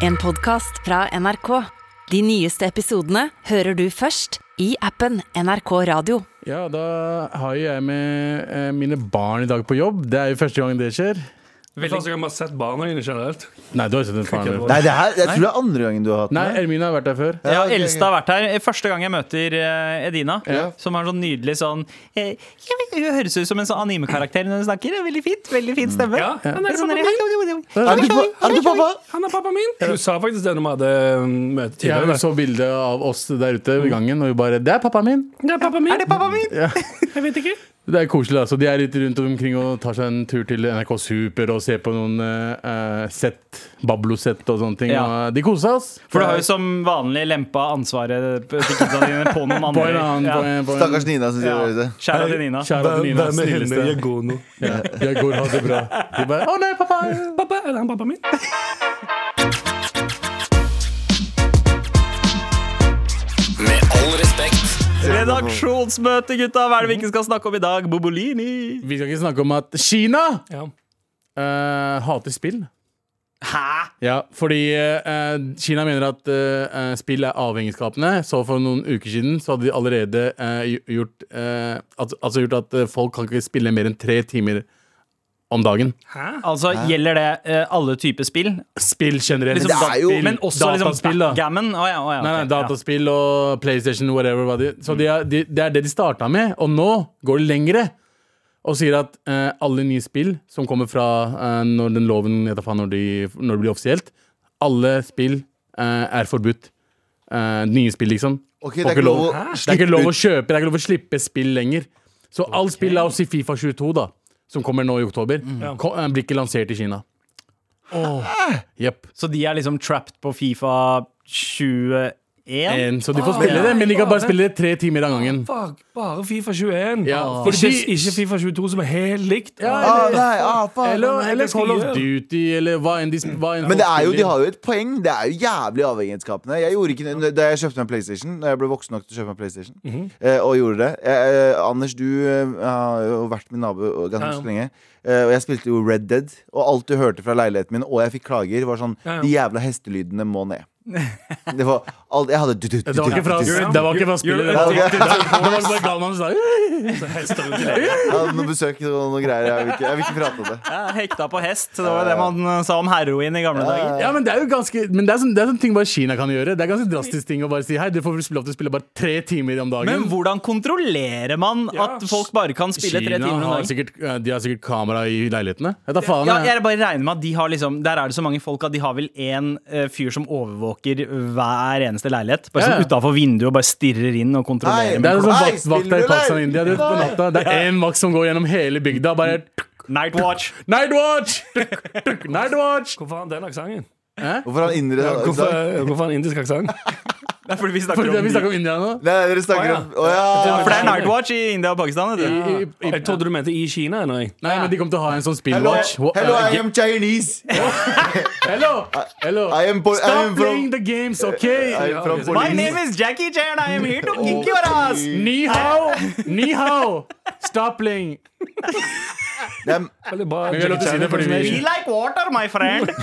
En podcast fra NRK. De nyeste episodene hører du først i appen NRK Radio. Ja, da har jeg med eh, mine barn i dag på jobb. Det er jo første gang det skjer. Første gang man har sett barna dine generelt. Nei, du har ikke sett en faren. Nei, det her, jeg tror det er andre gangen du har hatt Nei. Ermine har vært her før. Ja, Elstad har vært her. Første gang jeg møter eh, Edina, Ja. som har sånn nydelig sånn eh, ja, Hun høres ut som en sånn animekarakter når hun snakker. Er Veldig fint. Veldig fin stemme. Ja, han er Sånn pappa. Er du, er du pappa? Han er pappa min. Du sa faktisk det når vi hadde um, møte tidligere. så bilde av oss der ute i gangen, og hun bare Det er pappaen min! Det er pappa min. Er det pappa min? Jeg vet ikke. Det er koselig. altså De er litt rundt omkring og tar seg en tur til NRK Super og ser på noen uh, sett, Bablo-sett og sånne ting. Ja. Og de koser oss. For du har jo som vanlig lempa ansvaret til kidsa dine på noen På andre. en annen, på Ja. en, på en Stakkars Nina som sier det. Kjære til Nina. Kjære til Nina, Hvem er henne? Jeg går nå. Ja, jeg går, ha det bra. De bare Å nei, pappa! Pappa, er det han pappa min? Redaksjonsmøte, gutta! Hva er det vi ikke skal snakke om i dag? Bobolini. Vi skal ikke snakke om at Kina Ja. uh, hater spill. Hæ? Ja, fordi uh, Kina mener at uh, spill er avhengighetsskapende. Så for noen uker siden så hadde de allerede gjort, eh, al altså gjort at folk kan ikke spille mer enn tre timer om dagen. Hæ? Altså, Gjelder det uh, alle typer spill? Spill generelt. Liksom, det er jo- men også liksom dataspill, da. backgammon? Oh, ja, oh, ja, Nei, nei, dataspill og PlayStation, whatever. De, så de er, de, det er det de starta med, og nå går det lengre. Og sier at uh, alle nye spill som kommer fra uh, når den loven når, de, når det blir offisielt, alle spill er forbudt. Eh, nye spill, liksom. Okay, det er ikke lov det er ikke lov å kjøpe, det er ikke lov å slippe spill lenger. Så all spill, la oss si Fifa 22, da, som kommer nå i oktober, Ja. ko- eh, blir ikke lansert i Kina. Jepp. Så de er liksom trapped på Fifa 21? En, Så de får spille det, men de kan bare spille det tre timer av gangen. Fuck, bare Fifa 21. Ja, Ikke, ikke Fifa 22, som er helt likt. Ja, Ah, nei, ah, faen. Eller, eller Call of? Duty, eller hva enn de hva enn Men det er jo, de har jo et poeng. Det er jo jævlig avhengighetsskapende. Jeg gjorde ikke Da jeg kjøpte meg PlayStation Da jeg ble voksen nok til å kjøpe meg PlayStation eh, og gjorde det jeg, eh, Anders, du eh, har jo vært min nabo ganske Ja, ja. lenge. Eh, og jeg spilte jo Red Dead, og alt du hørte fra leiligheten min, og jeg fikk klager, var sånn Ja, ja. De jævla hestelydene må ned. Det var alt Jeg hadde Det var ikke fra, det var ikke fra spillet. Det var, det var, det var bare Galvan som sa. Jeg hadde noen besøk og noen greier. Jeg vil ikke, jeg vil ikke prate om det. Ja, hekta på hest. Det var det man eh, sa om heroin i gamle dager. Ja, men det er jo ganske Men det er sånn, det er sånn ting bare Kina kan gjøre. Det er ganske drastisk ting å bare si Hei, du får lov til å spille bare tre timer om dagen. Men hvordan kontrollerer man at folk bare kan spille tre timer om har dagen? sikkert, eh, de har sikkert kamera i leilighetene. Jeg tar faen, Ja, jeg. jeg bare regner med at de har liksom Der er det så mange folk at de har vel én fyr som overvåker hver eneste leilighet. Bare Ja, ja. sånn utafor vinduet og bare stirrer inn og kontrollerer. Nei, Det er sånn vakt, vakt der i Pakistan og India Du, på natta. Det er én vakt som går gjennom hele bygda. Bare Nightwatch! Nightwatch! Night watch! Tuk, tuk, Night watch! Hvorfor har han den aksenten? Hvorfor har han indisk aksent? Det er fordi vi snakker, snakker om vi snakker om India nå. Nei, dere snakker ja. om Å ja. For det er Nightwatch i India og Pakistan. Vet du. I, i, i, Jeg trodde du mente i Kina. Nei. nei, men de kommer til å ha en sånn spillwatch. Hello, hello, I am Chinese. Hello! Hello! I am, Stop am playing the games, okay? I My name is Jackie Chan. I am here to kick your ass. Ni hao! Ni hao! Stop playing. Veldig bra. Vi si det fordi vi- like water, my friend.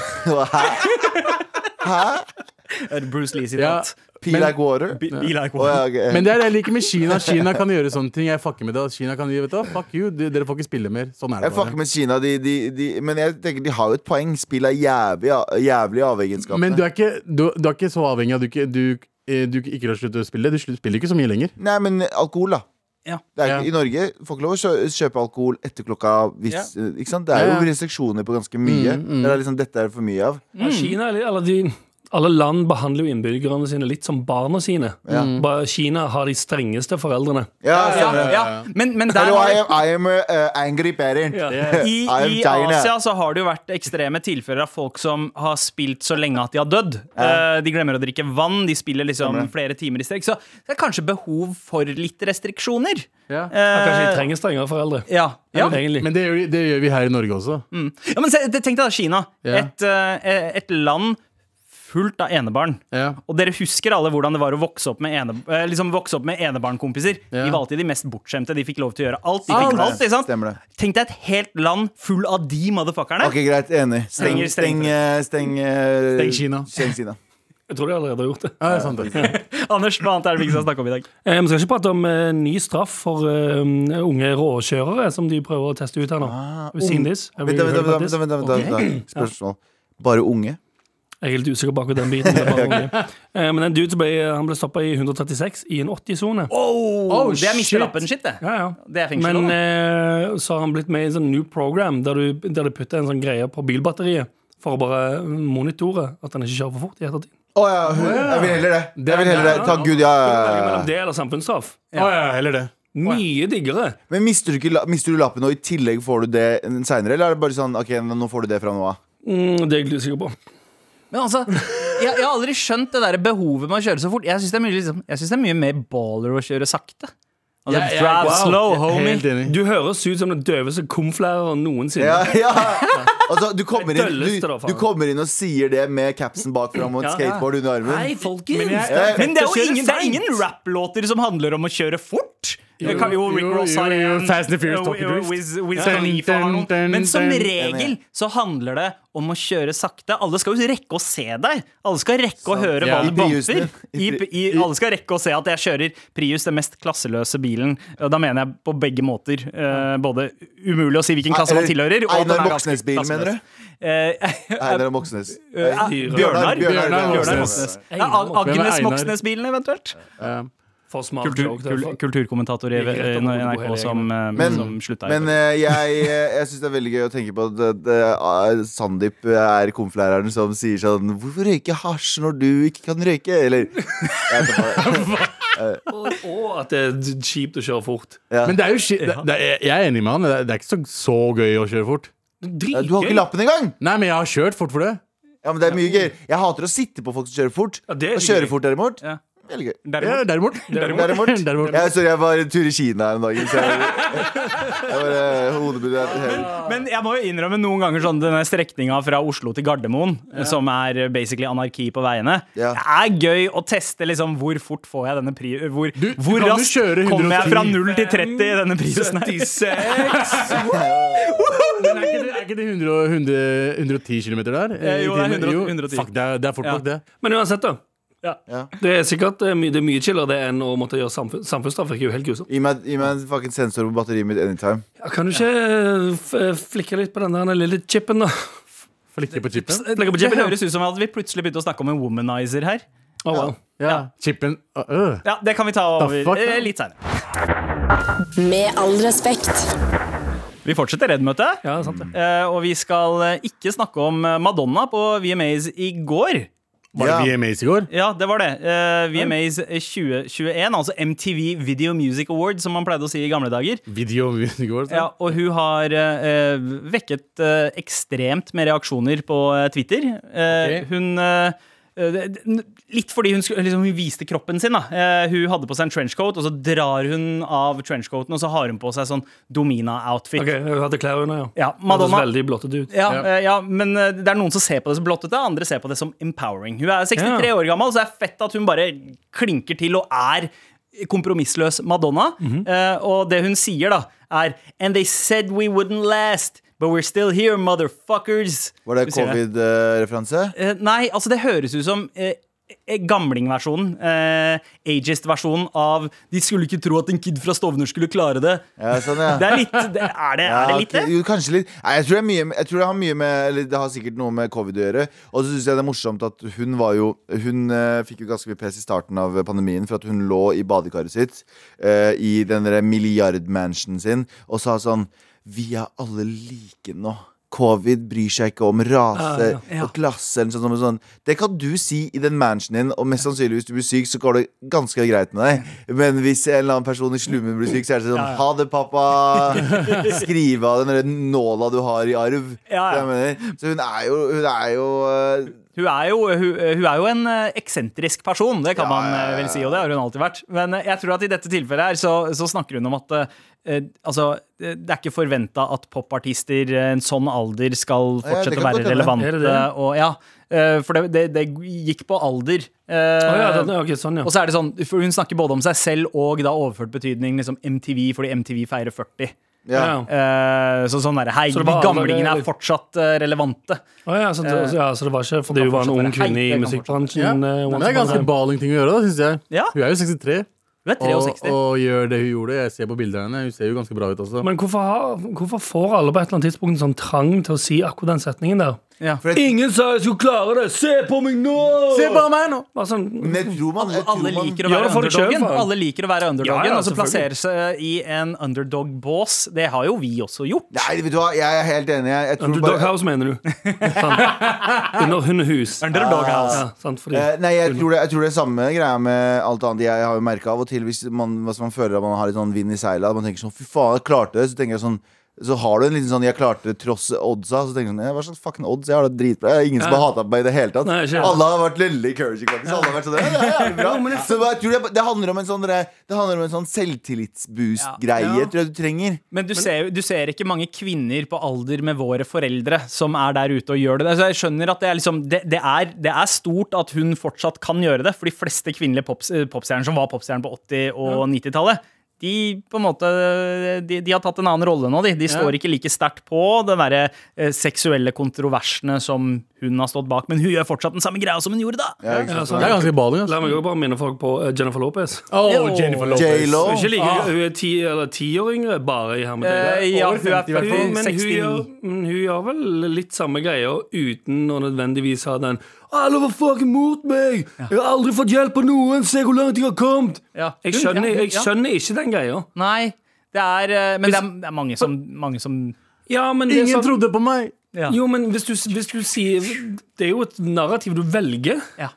Hæ? Bruce Lee Ja, sitat. Pee Men- like water? Be, be like water. Oh, ja, okay. Men det er det jeg liker med Kina. Kina kan gjøre sånne ting. Jeg fucker med det. Kina kan gi, vet du, Fuck you, de- dere får ikke spille mer. Sånn er det Jeg fucker bare. med Kina, de, de, de, men jeg tenker de har jo et poeng. Spill er jævlig, jævlig avhengighetsskapende. Men du er ikke, du, du er ikke så avhengig av du, ikke- du, eh, du ikke har sluttet å spille. Du spiller ikke så mye lenger. Nei, men alkohol, da. Ja. Det er Ja. I Norge får ikke lov å kjøpe alkohol etter klokka hvis, ikke sant? Det er Ja, jo restriksjoner på ganske mye. Mm, mm. Det er liksom, dette er det for mye av. Ja, Kina, eller, eller de, alle land behandler jo innbyggerne sine litt som barna sine. Ja. Bare Kina har de strengeste foreldrene. Ja, Ja, ja. Men, men der Hello, I am, I am uh, angry parent. I, I am China. Asia så har det jo vært ekstreme tilfeller av folk som har spilt så lenge at de har dødd. Uh, de glemmer å drikke vann, de spiller liksom flere timer i strekk. Så det er kanskje behov for litt restriksjoner. Ja. Uh, Kanskje de Eh, trenger strengere foreldre. ja, ja. Men det gjør, det gjør vi her i Norge også. ja, men se, tenk deg da Kina. Ja. Et, eh, et land fullt av enebarn. Ja. Og dere husker alle hvordan det var å vokse opp med, ene, eh, liksom vokse opp med enebarnkompiser. Ja. De var alltid de mest bortskjemte. De fikk lov til å gjøre alt. De Alt. fikk alt, ikke sant? Tenk deg et helt land full av de motherfuckerne. Ok, greit. Enig. Steng, Stenger- steng, eh, steng, eh, Steng Kina. Steng Kina. Jeg tror de allerede har gjort det. Ja, det er sant det. Anders, hva annet er det vi skal snakke om i dag? Eh, Vi skal ikke prate om eh, ny straff for eh, unge råkjørere som de prøver å teste ut her nå. Ah, you seen this? Vent, vent, vent. Spørsmål. Bare unge? Jeg er helt usikker på akkurat den biten. Unge. Eh, Men en dude ble, han ble stoppa i 136 i en 80-sone. Oh, Oh, det er shit. mistelappen-shit, det. Ja, ja. Det er Men eh, så har han blitt med i en sånn new program der du, der du putter en sånn greie på bilbatteriet for å bare monitore at han ikke kjører for fort i ettertid. Å ja, jeg vil heller det. Jeg vil heller det. Takk Gud, ja. ja, ja, Mellom det eller samfunnsstraff. Å ja, heller det. Mye diggere. Men mister du, ikke, mister du lappen, og i tillegg får du det seinere? Eller er det bare sånn OK, nå får du det fra nå av? Mm, det er jeg ikke usikker på. Men altså, jeg, jeg har aldri skjønt det der behovet med å kjøre så fort. Jeg syns det, er mye, liksom, jeg synes det er mye mer baller å kjøre sakte. Altså, Ja, ja, drive wow. slow, homie. Enig. Du høres ut som den døveste komflæreren noensinne. Ja, ja. Altså, du, kommer inn, du, du kommer inn og sier det med capsen bak fram og et skateboard under armen. Hei, folkens! Men jeg- det er Men det er jo ingen, det er ingen rapplåter som handler om å kjøre fort. Jo, jo, jo Rick Ross har en Fast and Furious jo, Tokyo jo, Drift. Wiz, Wiz Ja. Khalifa har noen. Dun, dun, Men som regel så handler det om å kjøre sakte. Alle skal jo rekke å se deg. Alle skal rekke å høre hva du i, alle skal rekke å se at jeg kjører Prius, den mest klasseløse bilen. Og Da mener jeg på begge måter. Eh, både umulig å si hvilken klasse man tilhører. og den Einar er ganske Moxnes-bilen, mener du? Eh, Einar Moxnes. eh, Bjørnar. Bjørnar, Bjørnar Moxnes. Agnes Moxnes-bilen, eventuelt. For- kulturkommentator i eh, NRK som, eh, Men- som slutta Men eh, jeg, eh, jeg syns det er veldig gøy å tenke på at eh, Sandeep er konflæreren som sier sånn Hvorfor røyke hasj når du ikke kan røyke? Eller. Og, og at det er kjipt å kjøre fort. Ja. Men det er jo det, det, er- jeg er enig med han. Det er, det er ikke så, så gøy å kjøre fort. Du har ikke lappen engang! Nei, men jeg har kjørt fort for det. Ja, men det er mye gøy. Jeg hater å sitte på folk som kjører fort. Ja, det er og kjøre gøy. fort, derimot, Ja. Veldig gøy. Ja, Derimot, derimot. Derimot. Derimot. Jeg, sorry, jeg var en tur i Kina her dag. så jeg, jeg bare hodebuddet men, Men jeg må jo innrømme noen ganger sånn denne strekninga fra Oslo til Gardermoen, som er basically anarki på veiene. Ja. Det er gøy å teste liksom hvor fort får jeg denne pri... Hvor, Du- du hvor kan raskt kommer jeg fra 0 til 30 i denne prisen her? 76! Men er ikke det, er ikke det 100, 100, 110 km der? Eh, jo, det er 100 110. Fuck, det er, det er fort Ja. nok, det. Men uansett, da. Ja. Det er sikkert eh, my det er mye chillere det enn å måtte gjøre samfunn samfunnsstraff. er. Gi meg, gi meg en fucking sensor på batteriet mitt anytime. Ja, kan du ikke eh, flikke litt på den der lille chipen, da? Flikke på chipen. Legger på chipen, Det høres ut som at vi plutselig begynte å snakke om en womanizer her. Oh, wow. Ja, chipen. Uh. Ja, Det kan vi ta over fuck, uh, litt seinere. Med all respekt. Vi fortsetter Redd-møtet. Ja, sant det. Eh, og vi skal eh, ikke snakke om eh, Madonna på VMAs i går. Var det. VMAs i går? Ja, det var det. Uh, VMAs 2021, altså MTV Video Music Award, som man pleide å si i gamle dager. Video Music Award, Ja, og hun har uh, vekket uh, ekstremt med reaksjoner på eh, Twitter. Eh, Ok. Hun Litt fordi hun, liksom, hun viste kroppen sin. Da. Eh, hun hadde på seg en trenchcoat, og så drar hun av trenchcoaten, og så har hun på seg sånn Domina-outfit. Ok, Hun hadde klær under, ja. Ja, Madonna. Veldig blottet ut. ja, Ja. eh, ja, men eh, det er noen som ser på det som blottete, andre ser på det som empowering. Hun er 63 Ja. år gammel, så det er fett at hun bare klinker til og er kompromissløs Madonna. Mm -hmm. og det hun sier, da, er And they said we wouldn't last, but we're still here, motherfuckers. Var det covid-referanse? Uh, nei, altså det høres ut som uh, gamlingversjonen. Uh, Ageist-versjonen av De skulle ikke tro at en kid fra Stovner skulle klare det. Ja, sånn, ja. Det er litt det, Er det, Ja, er det litt det? Jo, kanskje litt. Nei, jeg, tror det mye, jeg tror det har mye med Eller det har sikkert noe med covid å gjøre. Og så syns jeg det er morsomt at hun var jo Hun uh, fikk jo ganske mye press i starten av pandemien for at hun lå i badekaret sitt uh, i den der milliardmansionen sin og sa sånn Vi er alle like nå. Covid bryr seg ikke om rase Ja, ja. og klasse. Eller sånn, sånn, sånn. Det kan du si i den mansionen din, og mest sannsynlig hvis du blir syk, så går det ganske greit med deg. Men hvis en eller annen person i slummen blir syk, så er det sånn Ha det, pappa. Skrive av den nåla du har i arv. Ja, ja. Så hun er jo Hun er jo øh, Hun er, jo, hun, hun er jo en eh, eksentrisk person, det kan Ja, man ja, eh, ja, vel si, og det har hun alltid vært. Men eh, jeg tror at i dette tilfellet her så, så snakker hun om at eh, altså, eh, det er ikke forventa at popartister eh, en sånn alder skal fortsette å være relevante. Det det? Og, ja, eh, for det, det, det gikk på alder. eh, Å ja, det, ok, sånn, ja. og så er det sånn, for Hun snakker både om seg selv og da overført betydning liksom MTV, fordi MTV feirer 40. Ja. Eh, så sånn der, Hei, Så de gamlingene er fortsatt uh, relevante. Oh, ja, så, det, ja, så det var ikke fordi hun var en ung kvinne i musikkbransjen? Ja. det er ganske baling ting å gjøre, da, syns jeg. Ja. Hun er jo 63 Hun er og, 63. og gjør det hun gjorde. Jeg ser på bildene henne. Hun ser jo ganske bra ut også. Men hvorfor, har, hvorfor får alle på et eller annet tidspunkt en sånn trang til å si akkurat den setningen der? Ja. For jeg, Ingen sa jeg skulle klare det! Se på meg nå! Se på meg nå! Bare sånn, men jeg tror man, jeg tror Alle man liker å være for deg selv, underdogen. Alle liker å være underdogen Ja, ja, Og så plassere seg i en underdog-bås. Det har jo vi også gjort. Nei, vet du hva, jeg er helt enig. Jeg, jeg tror Underdog bare, House, mener du? Under hundehus. Underdog house. Ja, sant, fordi Eh, nei, jeg tror, det, jeg tror det er samme greia med alt annet. Jeg har jo merka av og til hvis man, hvis man føler at man har litt sånn vind i seila, at man tenker sånn fy faen, jeg klarte det. Så tenker jeg sånn så har du en liten sånn 'jeg klarte det tross oddsa'. Så tenker du sånn, «Ja, Hva slags fucking odds? Jeg har det dritbra. Jeg er ingen som har hata meg i det hele tatt. Nei. Alle har vært veldig encouraging. faktisk. Alle har vært sånn, ja, det bra. Så jeg tror det, det handler om en sånn, det handler om en sånn selvtillitsboost-greie, tror jeg du trenger. Men du, ser, du ser ikke mange kvinner på alder med våre foreldre som er der ute og gjør det. Så jeg skjønner at det er, liksom, det, det, er, det er stort at hun fortsatt kan gjøre det, for de fleste kvinnelige pops, eh, popstjerner som var popstjerner på 80- og 90-tallet, de, på en måte, de, de har tatt en annen rolle nå. De, de står ikke like sterkt på den derre eh, seksuelle kontroversene som hun har stått bak, men hun gjør fortsatt den samme greia som hun gjorde da. Ja. Det er ganske baling. La Altså. meg også bare minne folk på eh, Jennifer Lopez. Oh, oh Jennifer Lopez. Hun er ikke like, Ah. hun er ti, eller ti år yngre, bare i Eh, ja, hun er 50 i hvert fall. Hun- Men hun gjør, hun gjør vel litt samme greia uten å nødvendigvis ha den Alle var fucking mot meg! Jeg har aldri fått hjelp av noen! Se hvor langt jeg har kommet! Ja. Jeg skjønner, jeg skjønner ikke den greia. Nei, det er eh, Men det er, det er mange som, mange som Ja, men det Ingen sånn, trodde på meg! ja. Jo, men hvis du, hvis du sier Det er jo et narrativ du velger. Ja.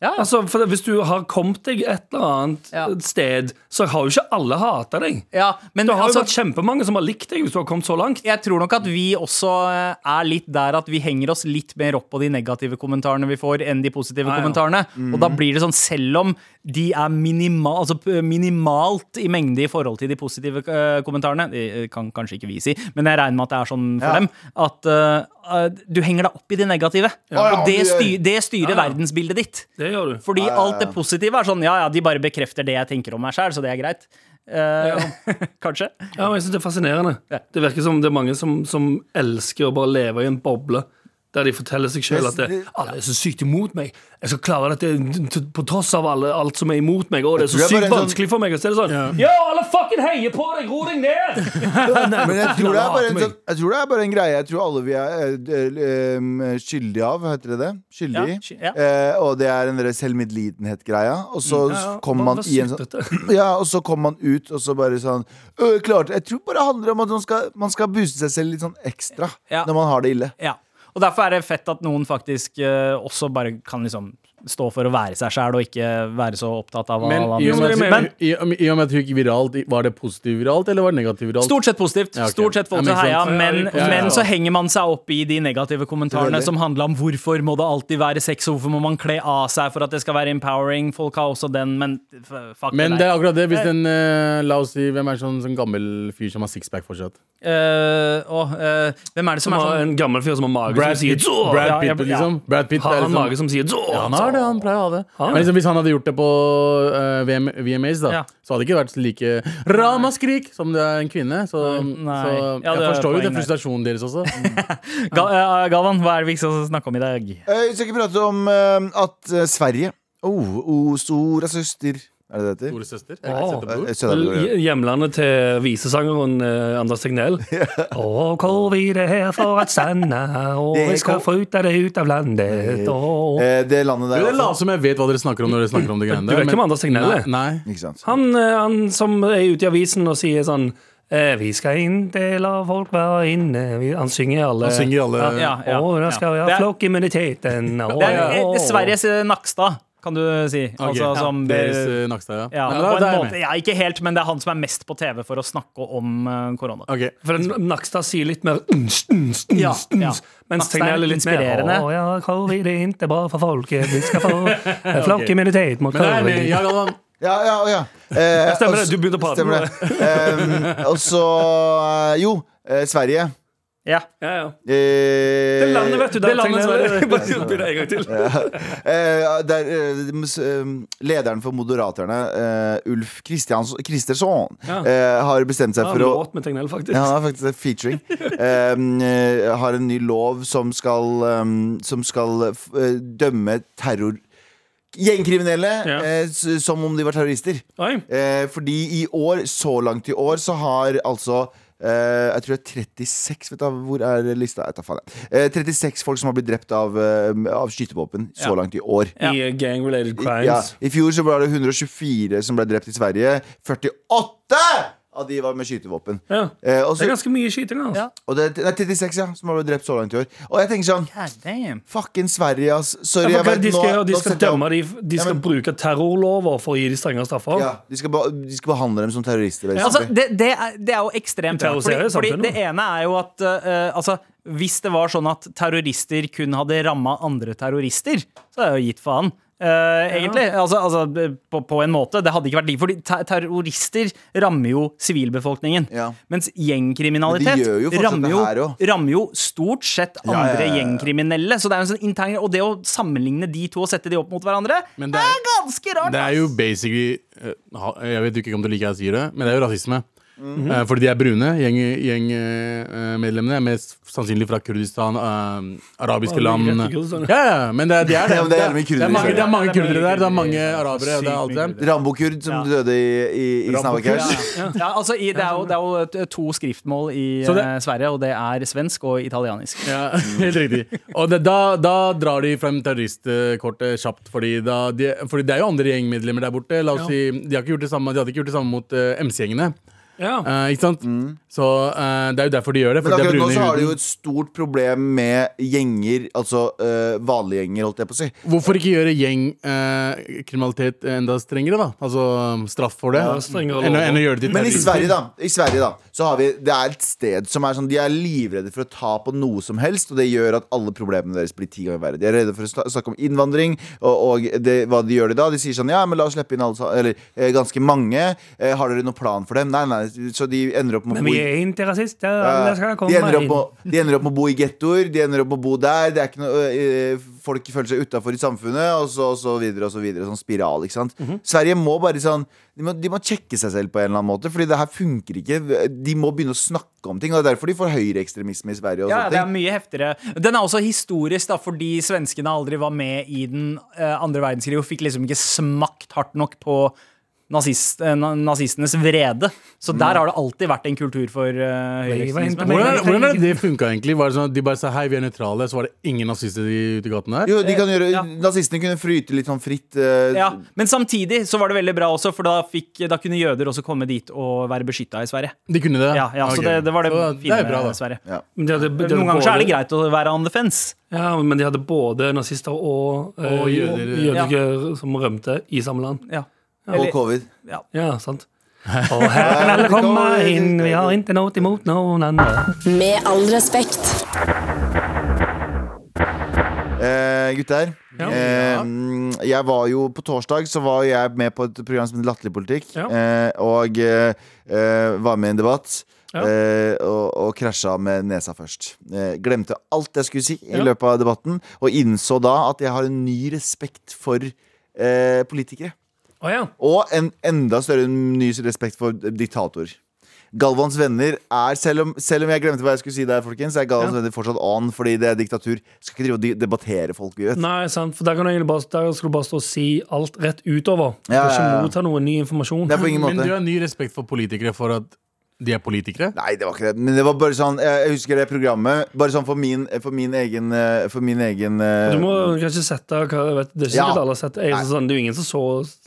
Ja. Altså, for Hvis du har kommet deg et eller annet Ja. sted, så har jo ikke alle hata deg. ja, men Det har jo altså, vært kjempemange som har likt deg hvis du har kommet så langt. jeg tror nok at vi også eh, er litt der at vi henger oss litt mer opp på de negative kommentarene vi får, enn de positive ja. kommentarene. Og da blir det sånn, selv om de er minimal, altså minimalt i mengde i forhold til de positive uh, kommentarene, det eh, kan kanskje ikke vi si, men jeg regner med at det er sånn for Ja. dem, at eh, du henger deg opp i de negative. Ja. Og det, styr, det styrer Ja. verdensbildet ditt. Det gjør du. Fordi Ja, ja, ja. alt det positive er sånn, ja ja, de bare bekrefter det jeg tenker om meg sjøl, så det er greit. Eh, kanskje. Ja, men jeg syns Det er fascinerende. Ja. Det virker som det er mange som, som elsker å bare leve i en boble. Der de forteller seg selv at det, alle er så sykt imot meg. Jeg skal klare dette på tross av alle, alt som er imot meg. Og det er så sykt sånn- vanskelig for meg. Og så er det sånn Ja, alle fucking heier på deg! Ro deg ned! Men jeg tror, det er bare en, sånn, jeg tror det er bare en greie Jeg tror alle vi er eh, eh, eh, skyldige av, heter det det? Skyldig. Ja, ja. Eh, og det er en selvmedlidenhet-greia. Og så Ja, kommer man i en sånn Ja, og så kommer man ut, og så bare sånn øh, Klart. Jeg tror bare det handler om at man skal, man skal booste seg selv litt sånn ekstra når man har det ille. Ja. Og derfor er det fett at noen faktisk eh, også bare kan liksom stå for å være seg sjæl og ikke være så opptatt av hva Men alle andre at Men i- og med at hun gikk viralt, var det positivt viralt, eller var det negativt viralt? Stort sett positivt. Ja, okay. Stort sett folk Ja, som men heia, men, Ja, men så henger man seg opp i de negative kommentarene som handla om hvorfor må det alltid være sex, og hvorfor må man kle av seg for at det skal være empowering. Folk har også den, men fuck Men det det er akkurat det. Hvis den, uh, La oss si hvem er sånn, sånn gammel fyr som har sixpack fortsatt? Uh, og, uh, hvem er det som Som er har sånn en gammel fyr som har mage Brad som sier Pitt, Brad Pitt, liksom. Brad Pitt Har han liksom mage som sier «Zå!» Ja, han har det, han pleier å ha det. Har? Men liksom, hvis han hadde gjort det på eh, VM, VMAs, da Ja. så hadde det ikke vært like ramaskrik som det er en kvinne. Så, Nei. så Ja, jeg er forstår jo den der. frustrasjonen deres også. Ga, eh, Galvan, hva er det vi skal snakke om i dag? Eh, Vi skal ikke prate om eh, at eh, Sverige Oh, oh stora søster. Er det det heter? Store søster. Ja. Hjemlandet til visesangeren eh, Anders Tegnell. Å, covid det her for å sende, og vi skal få ut av det ut av landet. Og... Eh, Det landet der det er later som jeg vet hva dere snakker om når dere snakker om det greiene Du vet ikke om Anders Tegnell er? Nei. nei. Ikke sant? Han, eh, han som er ute i avisen og sier sånn eh, Vi skal ikke la folk være inne Han synger alle Han synger alle Ja, ja, Å, da skal vi ha flokkimmuniteten. Å, Det ja. Sveriges eh, Nakstad. Kan du si. Ok, Altså, som, Deres Nakstad, ja. ja, Nei, på men en da måte, ja, ikke helt, men det er han som er mest på TV for å snakke om uh, korona. Okay. For Nakstad sier litt mer uns, uns, uns, Ja, ja. uns, mens Nakstad er Tegnell er litt mer inspirerende. Å ja, covid er ikke bra for folket. Vi skal få flokkimmunitet mot er covid. ja, Ja, ja, ja. Eh, Stemmer det, du begynte å prate Stemmer det. Um, og så eh, Jo, eh, Sverige. Ja. Ja, ja. Eh, Det landet, vet du. det landet Sverre. Bare begynn en gang til. Eh, der, eh, eh, lederen for Moderaterne, eh, Ulf Kristersson, Ja. eh, har bestemt seg for å Tegnell, faktisk. ja, han har faktisk featuring. Har en ny lov som skal, um, som skal f- dømme terror Gjengkriminelle Ja. eh, som om de var terrorister. Eh, fordi i år, så langt i år, så har altså eh, jeg tror det er 36 Vet du, Hvor er lista? Jeg tar faen, jeg. Eh, 36 folk som har blitt drept av, uh, av skytevåpen så Ja. langt i år. Ja. I gang-related I, crimes. ja, I fjor så var det 124 som ble drept i Sverige. 48 av de var med skytevåpen. Ja. Eh, også, Det er ganske mye skyting. Altså. Ja. og det det er 36 ja, som har blitt drept så langt i år. Og jeg tenker sånn God. Fucking Sverige, ass. Sorry, Ja, jeg vet, de skal, nå, de skal dømme de, de skal Ja, men- bruke terrorlover for å gi de strengere straffer. ja, de, skal de skal behandle dem som terrorister. Altså, det, det, er, det er jo ekstremt. Fordi, fordi det ene er jo at uh, altså, hvis det var sånn at terrorister kun hadde ramma andre terrorister, så hadde jeg jo gitt faen. Eh, Egentlig. Altså, altså, på, på en måte. Det hadde ikke vært. Fordi ter terrorister rammer jo sivilbefolkningen. Ja. Mens gjengkriminalitet jo rammer, jo, rammer jo stort sett Ja, ja, andre ja, ja. gjengkriminelle. Så det er jo en sånn intern Og det å sammenligne de to og sette de opp mot hverandre, Men det det er- er ganske rart. Det er jo basically eh, Jeg vet ikke om du liker at jeg sier det, men det er jo rasisme. Mhm. Eh, fordi de er brune. Gjengmedlemmene er mest sannsynlig fra Kurdistan, eh, arabiske land. Ja, ja, men det, er- de er det. Det er det, er mange, kurdere. det er mange er kurdere der, det er mange arabere. Det er alt kurdere. Rambo-kurd som Ja. døde i, i, i Rambo-kurd, Ja, ja. altså, det, er jo, det er jo to skriftmål i det- eh, Sverige, og det er svensk og italienisk. Ja, helt riktig. Og det, da, da drar de frem terroristkortet kjapt, fordi, da, de, fordi det er jo andre gjengmedlemmer der borte. La oss si, de, har ikke gjort det samme, de hadde ikke gjort det samme mot eh, MC-gjengene. Ja. Eh, ikke sant? Så eh, det er jo derfor de gjør det. Men akkurat de nå så har de jo et stort problem med gjenger, altså eh, vanlige gjenger, holdt jeg på å si. Hvorfor ikke gjøre gjengkriminalitet enda strengere, da? Altså straff for det. Ja, enn, enn å gjøre det til Men i. Sverige, da, i Sverige da så har vi, det er et sted som er sånn De er livredde for å ta på noe som helst, og det gjør at alle problemene deres blir ti ganger verre. De er redde for å snakke om innvandring, og, og det, hva de gjør de da. De sier sånn Ja, men la oss slippe inn alle Eller ganske mange. Har dere noen plan for dem? Nei, nei. Så de ender opp med å Men bo vi i er ikke Alle skal komme de, ender opp med, de ender opp med å bo i gettoer, de ender opp med å bo der. Det er ikke noe, folk føler seg utafor i samfunnet, og så, og så videre og så videre. Sånn spiral, ikke sant. Mhm. Sverige må bare sånn de må, de må sjekke seg selv på en eller annen måte, Fordi det her funker ikke. De må begynne å snakke om ting, og det er derfor de får høyreekstremisme i Sverige. Ja, det er mye heftigere. Den er også historisk, da, fordi svenskene aldri var med i den andre verdenskrig og fikk liksom ikke smakt hardt nok på nazist, eh, nazistenes vrede. Så der har det alltid vært en kultur for uh, høyreekstremisme. Hvordan, er- hvordan er det det funka egentlig? Var det sånn at De bare sa hei, vi er nøytrale, så var det ingen nazister de ute i gaten her? Jo, de kan gjøre, Ja. Nazistene kunne fryte litt sånn fritt. Uh, Ja, Men samtidig så var det veldig bra også, for da, fikk, da kunne jøder også komme dit og være beskytta i Sverige. De kunne det? Ja, ja, Så det, det var det Så fine det er bra, da. med Sverige. ja. Men de hadde, de hadde Noen ganger så er det greit å være on the fence. Ja, men de hadde både nazister og, uh, Og jøder. jødiske som rømte i samme land. Ja. Og covid. Ja, sant. Og her kan alle komme inn, vi har ikke noe imot noen andre. Med all respekt. Eh, gutter. Ja. Eh, jeg var jo På torsdag så var jeg med på et program som heter Latterlig politikk. Ja. Eh, og eh, var med i en debatt. Ja. Eh, og, og krasja med nesa først. Eh, glemte alt jeg skulle si i Ja. løpet av debatten. Og innså da at jeg har en ny respekt for eh, politikere. Å ja. Og en enda større ny respekt for diktatorer. Galvans venner er, selv om, selv om jeg glemte hva jeg skulle si der, folkens, er Galvans Ja. venner fortsatt on fordi det er diktatur. Skal ikke drive og debattere folk, vet. Nei, sant, for der, kan du egentlig bare, der skal du bare stå og si alt rett utover. Du Ja, skal ja, ja. ikke motta noe ny informasjon. Det er på ingen Men du har ny respekt for politikere for at de er politikere? Nei, det var ikke det. Men det var bare sånn Jeg husker det programmet. Bare sånn for min, for min egen eh, For min egen eh, Du må kanskje sette hva, jeg vet, Det er ikke Ja. alle har sett det. Jeg, sånn, det er jo ingen som så,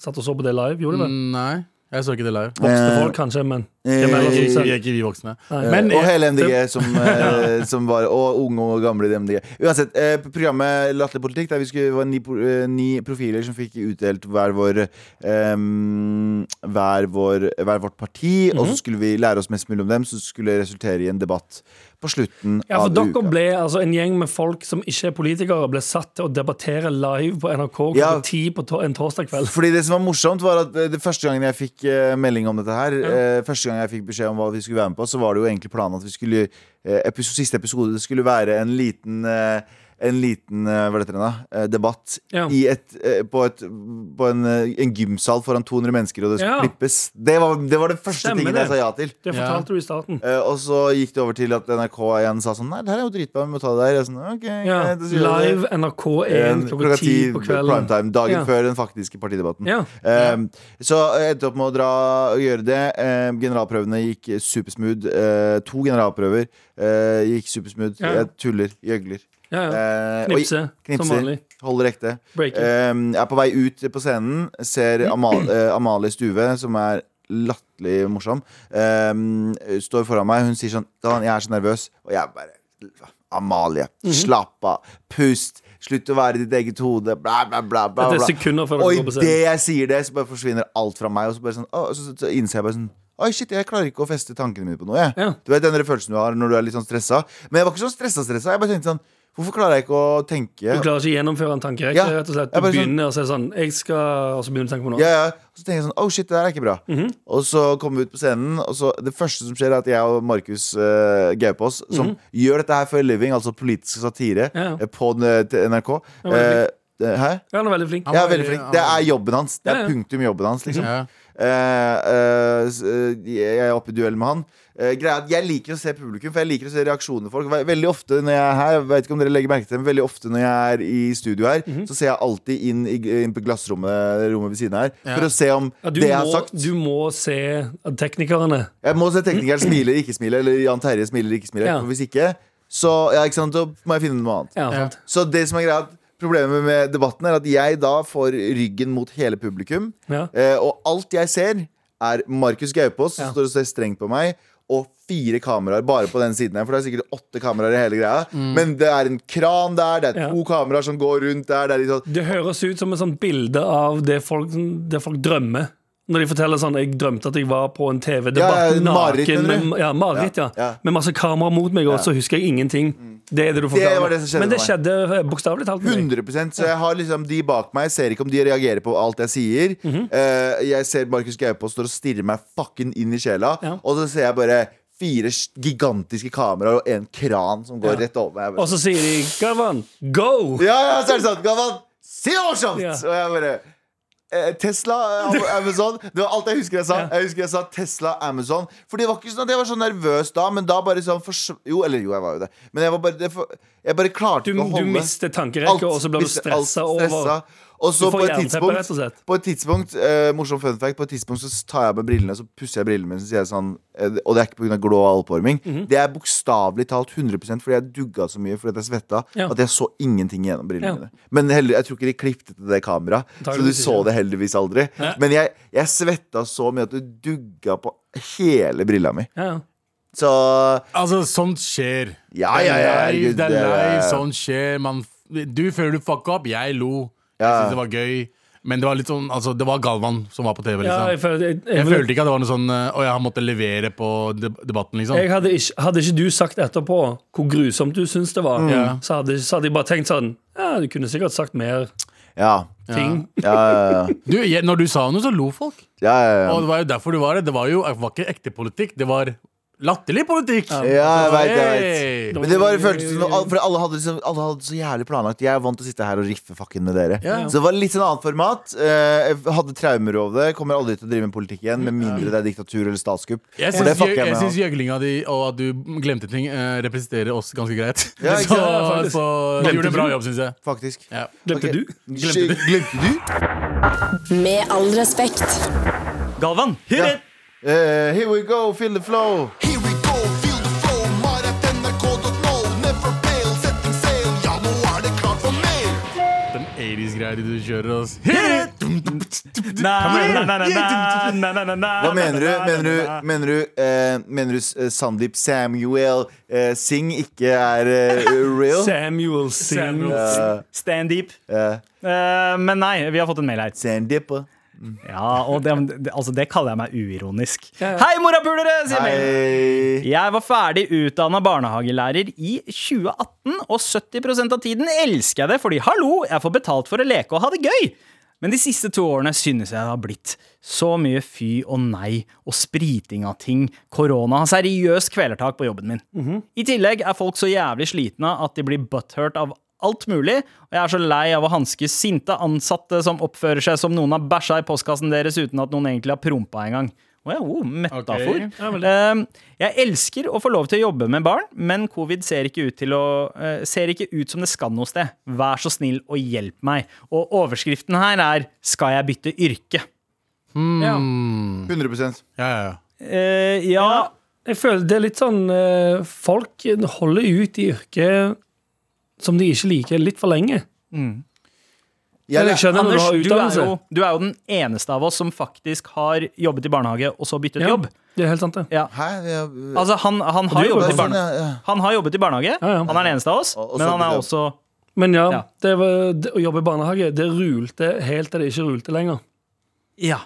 satt og så på det live, gjorde det? Mm, Nei, jeg så ikke det live. Voksne Eh, folk kanskje, men Vi, vi er ikke vi voksne. Men og eh, hele MDG som, eh, som var Og unge og gamle i MDG. Uansett, eh, programmet Latterlig politikk, der vi skulle, var ni, eh, ni profiler som fikk utdelt hver vår em, hver, vår, hver vårt parti, og Mhm. så skulle vi lære oss mest mulig om dem, så skulle det resultere i en debatt på slutten Ja, for av dere uka. ble, altså En gjeng med folk som ikke er politikere, ble satt til å debattere live på NRK klokka Ja. ti på to en torsdag kveld. Fordi det som var morsomt var at eh, det første gangen jeg fikk eh, melding om dette her eh, Første gang jeg fikk beskjed om hva vi skulle være med på, så var det jo egentlig planen at vi skulle eh, episode, Siste episode skulle være en liten eh, en liten eh, det eh, debatt Ja. i et, eh, på, et, på en, en gymsal foran 200 mennesker, og det skulle Ja. klippes. Det var, det var det første Stemmer tingen jeg sa ja til. Det fortalte du i starten. Og så gikk det over til at NRK igjen sa sånn Nei, det her er jo dritbra, vi må ta det der. Sånn, okay. Live NRK1 klokka ti på kvelden. primetime, dagen før den faktiske partidebatten. Um, så jeg endte opp med å dra og gjøre det. Um, generalprøvene gikk supersmooth. Uh, to generalprøver uh, gikk supersmooth. Jeg tuller, gjøgler. Ja, ja. Uh, og- Knipse, som vanlig. Holder ekte. Um, jeg er på vei ut på scenen. Ser Amal uh, Amalie Stuve, som er latterlig morsom, um, står foran meg. Hun sier sånn 'Jeg er så nervøs'. Og jeg bare Amalie, Mhm. slapp av. Pust. Slutt å være i ditt eget hode. Bla, bla, bla. bla, bla. Og idet jeg sier det, så bare forsvinner alt fra meg. Og så, sånn, å, så, så, så innser jeg bare sånn Oi, shit, jeg klarer ikke å feste tankene mine på noe. Ja. Du vet den følelsen du har når du er litt sånn stressa. Men jeg var ikke så stressa. stressa Jeg bare tenkte sånn Hvorfor klarer jeg ikke å tenke? Du klarer ikke å gjennomføre en tankerekke. Ja. rett og slett Du begynner sånn- å si sånn Jeg skal Og så begynner du å tenke på noe. Ja, ja. Og så tenker jeg sånn, oh shit, det der er ikke bra Og så kommer vi ut på scenen Og så det første som skjer er at jeg og Markus uh, Gaupås Som gjør dette her for a living Altså politisk satire Ja, ja. eh, På NRK Ja, Eh, eh, Hæ? Ja, han er veldig flink. Er veldig flink Det er jobben hans Det er punktum jobben hans liksom ja. uh, eh, eh, Jeg er oppe i duell med han Eh, greia er at Jeg liker å se publikum For jeg liker å se reaksjonene folk Veldig ofte når jeg er her Jeg vet ikke om dere legger merke til det Men veldig ofte når jeg er i studio her Mhm. Så ser jeg alltid inn, i, inn på glassrommet Rommet ved siden her Ja. For å se om Ja, det jeg har sagt du må se teknikerne Jeg må se teknikeren smiler, ikke smiler Eller Jan Terje smiler, ikke smiler Ja. For hvis ikke Så, ja, ikke sant, så må jeg finne noe annet. Så det som er greia Problemet med debatten er at jeg da får ryggen mot hele publikum eh, Og alt jeg ser er Markus Gaupås Som står og ser strengt på meg fire kameraer bare på den siden her For det er sikkert åtte kameraer i hele greia Men det er en kran der Det er to Ja. kameraer som går rundt der Det sånn Det høres ut som et sånt bilde av det folk, det folk drømmer. Når de forteller sånn Jeg drømte at jeg var på en TV-debatt ja, naken. Med, ja, Marit, ja. Ja. Med masse kamera mot meg, og så husker jeg ingenting. Det er det du Det forklarer. det skjedde Men det skjedde eh, bokstavelig talt. med meg. 100 Så jeg har liksom de bak meg Ser ikke om de reagerer på alt jeg sier Mhm. Eh, Jeg ser Markus Gaupås står og stirrer meg fucking inn i sjela. Og så ser jeg bare Fire gigantiske kameraer Og en kran som går rett over meg Og så sier de Galvan, go! Ja, ja, så er det sant. Gavan, si det morsomt Ja. Og jeg bare eh, Tesla, eh, Amazon Det var alt jeg husker jeg sa Jeg husker jeg sa Tesla, Amazon For det var ikke sånn at jeg var så nervøs da Men da bare sånn Jo, eller jo, jeg var jo det Men jeg var bare Jeg bare klarte Du, ikke å holde du mister tankerekka, og så blir du stressa over. Og så på et og tidspunkt. På et tidspunkt, eh, morsom fun fact På et tidspunkt så tar jeg med brillene Så pusser jeg brillene mine Så sier jeg sånn eh, Og det er ikke på grunn av glå oppvarming Mhm. Det er bokstavelig talt 100% Fordi jeg dugga så mye Fordi jeg svetta Ja. At jeg så ingenting gjennom brillene Ja. mine Men heller, jeg tror ikke de klippet til det kamera Så du så det heldigvis aldri Men jeg, jeg svetta så mye At det dugga på hele brilla mi Ja, ja. Så Altså, sånt skjer. Ja, ja, ja, Det er lei, sånt skjer. Man, du føler du fucka opp. Jeg lo. Jeg Ja. syntes det var gøy. Men det var litt sånn Altså, det var Galvan som var på TV, ja liksom. jeg, følte, jeg, jeg, Jeg følte ikke at det var noe sånn Og Å, jeg måtte levere på debatten, liksom. jeg hadde, ikke, hadde ikke du sagt etterpå hvor grusomt du syns det var, Ja. så, hadde, så hadde jeg bare tenkt sånn Ja, du kunne sikkert sagt mer Ja, ting. ja, ja, ja. Du, jeg, når du sa noe, så lo folk. ja, ja, ja. Og det var jo derfor du var det. Det var jo det var ikke ekte politikk, det var latterlig politikk. Ja, jeg vet, jeg veit. Men det bare føltes som For alle hadde, liksom, alle hadde så jævlig planlagt. Jeg er vant til å sitte her og riffe fucken med dere. Ja. Så det var litt sånn annet format. Eh, Jeg hadde traumer over det. Kommer aldri til å drive med politikk igjen, med mindre det er diktatur eller statskupp. Jeg syns gjøglinga di og at du glemte ting, eh, representerer oss ganske greit. Ja, ikke så, så du gjorde en bra jobb, syns jeg. Faktisk. Ja. Glemte okay. du? Glemte du? Glemte du? Med all respekt. Galvan, hit Ja. it! Eh, here we go, feel the flow. Here we go, feel the flow, maret.nrk.no. Never fail, setting sail, ja, nå er det klart for mer. Den 80s-greier du kjører. oss Hva mener du? Mener du, mener du, eh, mener du eh, Sandeep Samuel eh, Singh ikke er eh, real? Samuel Singh. Eh, Stand deep. eh, Eh, men nei, vi har fått en mail her. Sandeep. eh. Ja, og det, altså, det kaller jeg meg uironisk. Hei, morapulere! sier. Hei. Jeg var ferdig utdanna barnehagelærer i 2018, og 70% av tiden elsker jeg det, fordi hallo, jeg får betalt for å leke og ha det gøy. Men de siste to årene synes jeg det har blitt så mye fy og nei og spriting av ting. Korona har seriøst kvelertak på jobben min. I tillegg er folk så jævlig slitne at de blir butthurt av alt mulig, og jeg er så lei av å hanske sinte ansatte som oppfører seg som noen har bæsja i postkassen deres uten at noen egentlig har prompa engang. Å ja, oh, metafor. Eh, jeg elsker å få lov til å jobbe med barn, men covid ser ikke ut, til å, eh, ser ikke ut som det skal noe sted. Vær så snill og hjelp meg. Og overskriften her er 'Skal jeg bytte yrke'? Ja. 100 Ja, ja, ja. Uh, ja, Jeg føler det er litt sånn eh, Folk holder ut i yrket som de ikke liker, litt for lenge. Jeg, Jeg skjønner når du Anders, har du er, jo, du er jo den eneste av oss som faktisk har jobbet i barnehage og så byttet Ja, jobb. det er helt sant, det. Ja. Hæ? Jeg, Altså, han, han, har jobbet i sånn, barnehage. ja, ja. han har jobbet i barnehage. Ja, ja. Han er den eneste av oss, Og- og men han er jobb. også Men ja, Ja. Det var, det, å jobbe i barnehage, det rulte helt til det ikke rulte lenger. Ja.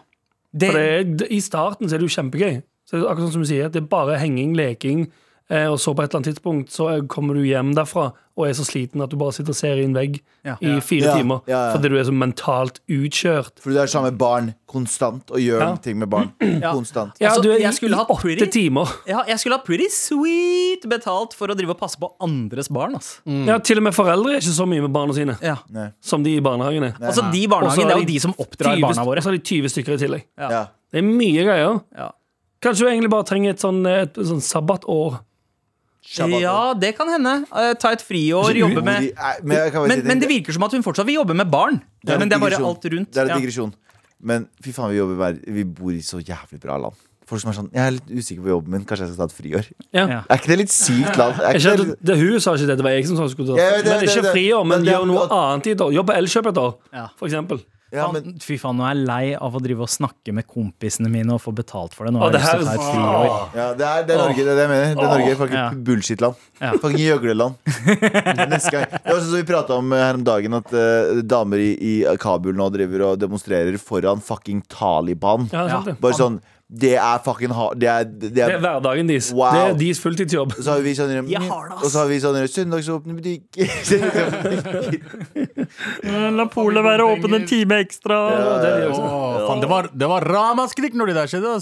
Det, For det, det, I starten så er det jo kjempegøy. Så det er akkurat sånn som du sier, det er bare henging, leking, og så på et eller annet tidspunkt så er- kommer du hjem derfra og er så sliten at du bare sitter og ser i en vegg Ja. i fire Ja, timer ja, ja. fordi du er så mentalt utkjørt. For du er sammen med barn konstant og gjør Ja. ting med barn. Konstant. Ja, Altså, du er jeg i, skulle i hatt åtte pretty- timer. ja, jeg skulle ha pretty sweet betalt for å drive og passe på andres barn. ass. Ja, Til og med foreldre er ikke så mye med barna sine Ja. som de i barnehagene. Altså, De barnehagene barnehagen, er jo de som oppdrar 20 barna Og våre. så har de 20 stykker i tillegg. Ja. Det er mye greier. Ja. Kanskje du egentlig bare trenger et sånn, et sånn sabbatår. Shabbat. Ja, det kan hende. Uh, ta et friår, jobbe med men, jeg men, men det virker som at hun fortsatt vil jobbe med barn. Det men det er bare alt rundt. Det er en Ja. Men fy faen, vi, jobber, vi bor i så jævlig bra land. Folk som er sånn Jeg er litt usikker på jobben min, kanskje jeg skal ta et friår. Ja. Ja. Er ikke det litt sykt land? Er ikke det, det, Hun sa ikke det, det var jeg som sa hun skulle ta Ja, det- Men det- ikke friår, men men gjør noe annet i et år. Jobb på Elkjøp et år, Ja. for eksempel. Ja, men, Fy faen, nå er jeg lei av å drive og snakke med kompisene mine og få betalt for det. Nå har jeg lyst til å ta et friår. ja, det, er, det er Norge, det er det jeg mener. Det er Norge, fucking Ja. bullshit-land. Ja. Fucking gjøgleland. Neste gang. Det var sånn som vi prata om eh, her om dagen, at uh, damer i, i Kabul nå driver og demonstrerer foran fucking Taliban. Ja, det er sant det. Bare sånn Det er fucking hard Det er, det Det er er hverdagen deres. Wow. Det er deres fulltidsjobb. Og så har vi sånn. Og så har vi sånn søndagsåpne butikker. La polet være åpen en time ekstra. Ja, det de. Åh, faen, det var, det var ramaskrik når det der skjedde.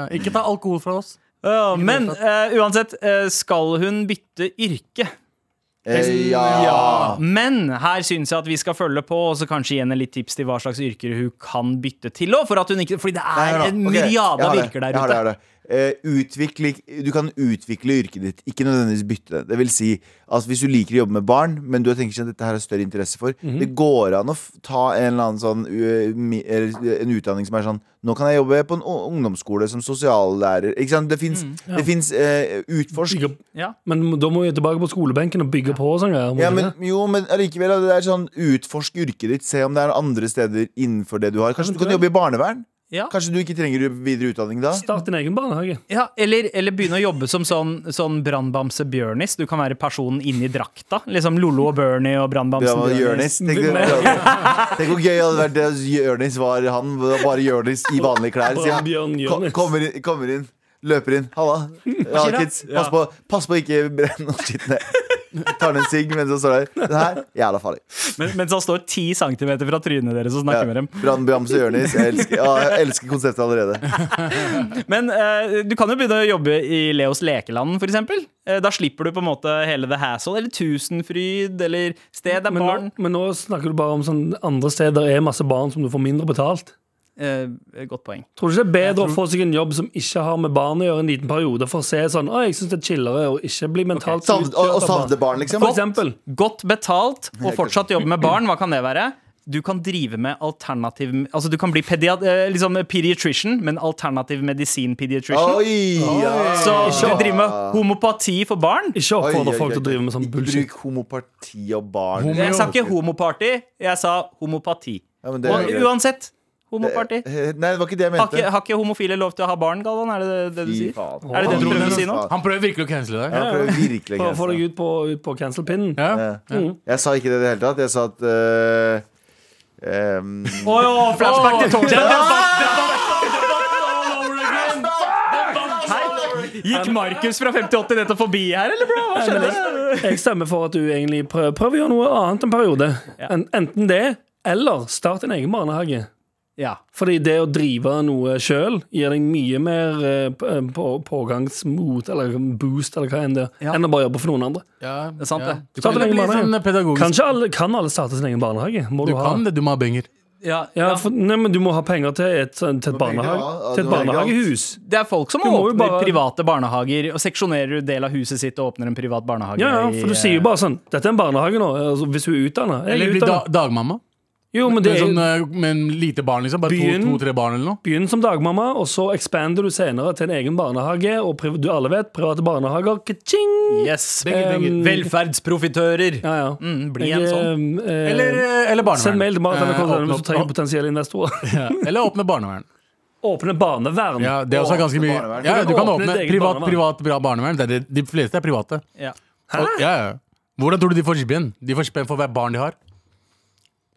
er- ikke ta alkohol fra oss. Ja, men uh, uansett, uh, skal hun bytte yrke? Eh, ja. Men her syns jeg at vi skal følge på og så kanskje gi henne litt tips til hva slags yrker hun kan bytte til. For at hun ikke, fordi det er Nei, en. Myriade av yrker der Jeg har det, jeg ute. har det. Eh, utvikle, du kan utvikle yrket ditt, ikke nødvendigvis bytte det. Det vil si, at Hvis du liker å jobbe med barn, men du tenker ikke at dette her er større interesse for Mhm. Det går an å ta en eller annen sånn en utdanning som er sånn Nå kan jeg jobbe på en ungdomsskole som sosiallærer. Ikke sant? Det fins Mm, ja. uh, Utforsk. Ja. Men da må vi tilbake på skolebenken og bygge på. og sånn Ja, men, jo, men allikevel, det er sånn utforsk yrket ditt. Se om det er andre steder innenfor det du har. Kanskje du kan jobbe i barnevern? Ja. Kanskje du ikke trenger videre utdanning da? Start din egen barnehage. Ja, eller, eller begynne å jobbe som sånn, sånn brannbamse Bjørnis. Du kan være personen inni drakta. Liksom Lollo og Bernie og brannbamsen men Tenk, Tenk hvor gøy det hadde vært det Jørnis var han. Bare Jørnis i vanlige klær. Så jeg, kommer, inn, kommer inn, løper inn. Halla. Ja, kids. Pass på, pass på ikke brenne og skitt ned. Tar en sigg mens han står der. Det her jævla farlig. Men, mens han står ti centimeter fra trynet deres og snakker med dem. Brannbjamse Jonis. Jeg elsker, ja, jeg elsker konseptet allerede. Men uh, du kan jo begynne å jobbe i Leos lekeland, for eksempel. Eh, da slipper du på en måte hele the hassle. Eller Tusenfryd, eller sted der Men nå, men nå snakker du bare om sånn andre steder er masse barn som du får mindre betalt. Eh, Godt poeng. Tror du ikke det er bedre å få seg en jobb som ikke har med barn å gjøre, en liten periode, for å se sånn Å, jeg syns det er chillere å ikke bli mentalt Savne, og, og savne barn, liksom. For eksempel. Godt betalt og fortsatt jobbe med barn, hva kan det være? du kan drive med alternativ Altså du kan bli pedia, eh, liksom pediatrician, men alternativ medisin pediatrician. Oi! Ja. Så du driver med homopati for barn? Ikke oppfordre folk til å drive med sånn Ikke bullshit. bruk homopati og barn. Homo- Jeg sa ikke homoparty, jeg sa homopati. Ja, men det Og greit. uansett, homoparty. Eh, Nei, det var ikke det jeg Har ikke, har ikke homofile lov til å ha barn, Galvan? Er det det du sier? faen. Er det det du prøver å si nå? Han prøver virkelig å cancele deg. Han prøver virkelig å cancele. få deg ut på, ut på cancel-pinnen. Ja. Ja. Jeg sa ikke det i det hele tatt. Jeg sa at Å jo flashback til torsdag. Gikk Markus fra 5080 nettopp forbi her, eller bro? Hva skjedde? Jeg stemmer for at du egentlig prøver, prøver å gjøre noe annet en periode. En, enten det, eller start en egen barnehage. Ja. Fordi det å drive noe sjøl gir deg mye mer eh, eh, på, pågangsmot eller boost eller hva enn det Ja. enn å bare jobbe for noen andre. Ja, Det er sant, ja. det. Du kan barnehage. sånn pedagogisk. Kanskje alle, kan alle starte sin egen barnehage? Må Du du, ha kan det, du må ha penger. Ja, ja, ja. for, nei, men du må ha penger til et, til et, barnehage, ja. til et barnehagehus. Det er folk som Du åpner bare- private barnehager og seksjonerer del av huset sitt og åpner en privat barnehage. Ja, ja, i, for du sier jo bare sånn Dette er en barnehage nå, altså, hvis hun er utdanna. Eller blir da, dagmamma. Jo, men det er sånn, eh, med en lite barn, liksom. Bare Byen- to-tre barn eller noe. Begynn som dagmamma, og så expander du senere til en egen barnehage. Og priv- du alle vet, private barnehager ka-ching! Yes. Um, Velferdsprofitører. Ja, ja. Mm, bli Jeg, en sånn. eh, Eller, eh, eller barnevern. Send mail til Eh, åpne hvis opp- du trenger potensielle investorer. Ja. Eller åpne barnevern. Åpne barnevern. Ja, det er også ganske mye barnevern. ja, Du kan åpne åpne eget privat, barnevern. privat bra barnevern. Det er det, de fleste er private. Ja. Og, ja, ja. Hvordan tror du de får spenn? De får spenn for hver barn de har.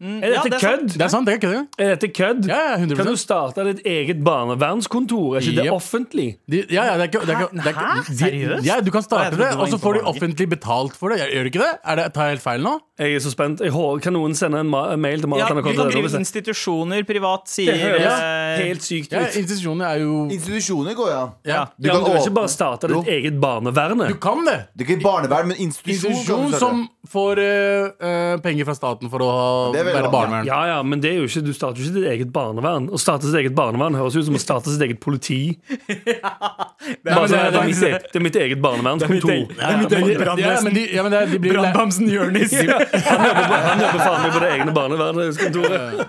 Er Ja, dette det er kødd? Det er sant, det er ikke det. Er dette kødd? Ja, ja, 100%. Kan du starte ditt eget barnevernskontor? Er ikke det offentlig? De, ja, ja, det er ikke, det er ikke, det er ikke Hæ? Seriøst? Ja, du kan Å, jeg starte trodde det, det var og så får de offentlig betalt for det. Gjør de ikke det? Er det tar jeg helt feil nå? Jeg er så spent. Jeg håper, kan noen sende en ma mail til Ja, Marit vi kan drive institusjoner privat, sier Det høres eh, helt sykt Ja, ut. institusjoner er jo Institusjoner går ja. ja. Du Ja, kan men du vil ikke åpne- bare starte ditt Jo. eget barnevern? Du kan det! Det er ikke barnevern, men institusjon. kan Institusjon starte. som får eh, eh, penger fra staten for å ha, Det er være barnevern. Ja, ja, men det er jo ikke, du starter jo ikke ditt eget barnevern. Å starte sitt eget barnevern høres ut som å starte sitt eget politi. Bare sånn, det er det, er mitt, eget- det er mitt eget barnevernskontor. det er mitt eget Ja, ja, men de, ja, men det, er- de blir Brannbamsen Jonis. Han jobber, faen meg på det egne barnevernskontoret.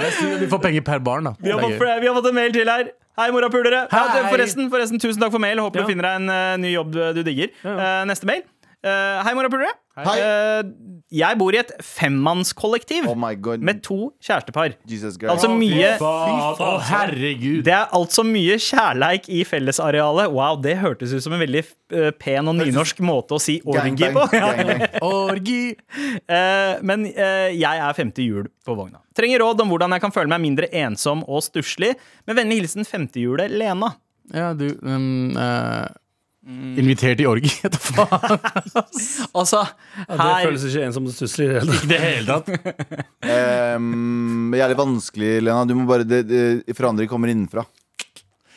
At får penger per barn, da. Vi har, fått, vi har fått en mail til her. Hei, morapulere. Ja, forresten, forresten, tusen takk for mail. Håper Ja. du finner deg en uh, ny jobb du digger. Eh, neste mail. Uh, hei, morapulere. Hei. Jeg bor i et femmannskollektiv Oh med to kjærestepar. Altså mye Faen, herregud. Det er altså mye kjærleik i fellesarealet. Wow, det hørtes ut som en veldig eh, pen og nynorsk måte å si orgi på. Orgi. Eh, men eh, jeg er femte hjul på vogna. Trenger råd om hvordan jeg kan føle meg mindre ensom og stusslig. Med vennlig hilsen femtehjulet Lena. Ja, du um, eh, Invitert i orgi, vet du faen. Altså, Det føles ikke ensomt og stusslig. i det hele tatt. I det hele tatt. Um, jævlig vanskelig, Lena. Du må bare det, det, Forandring kommer innenfra.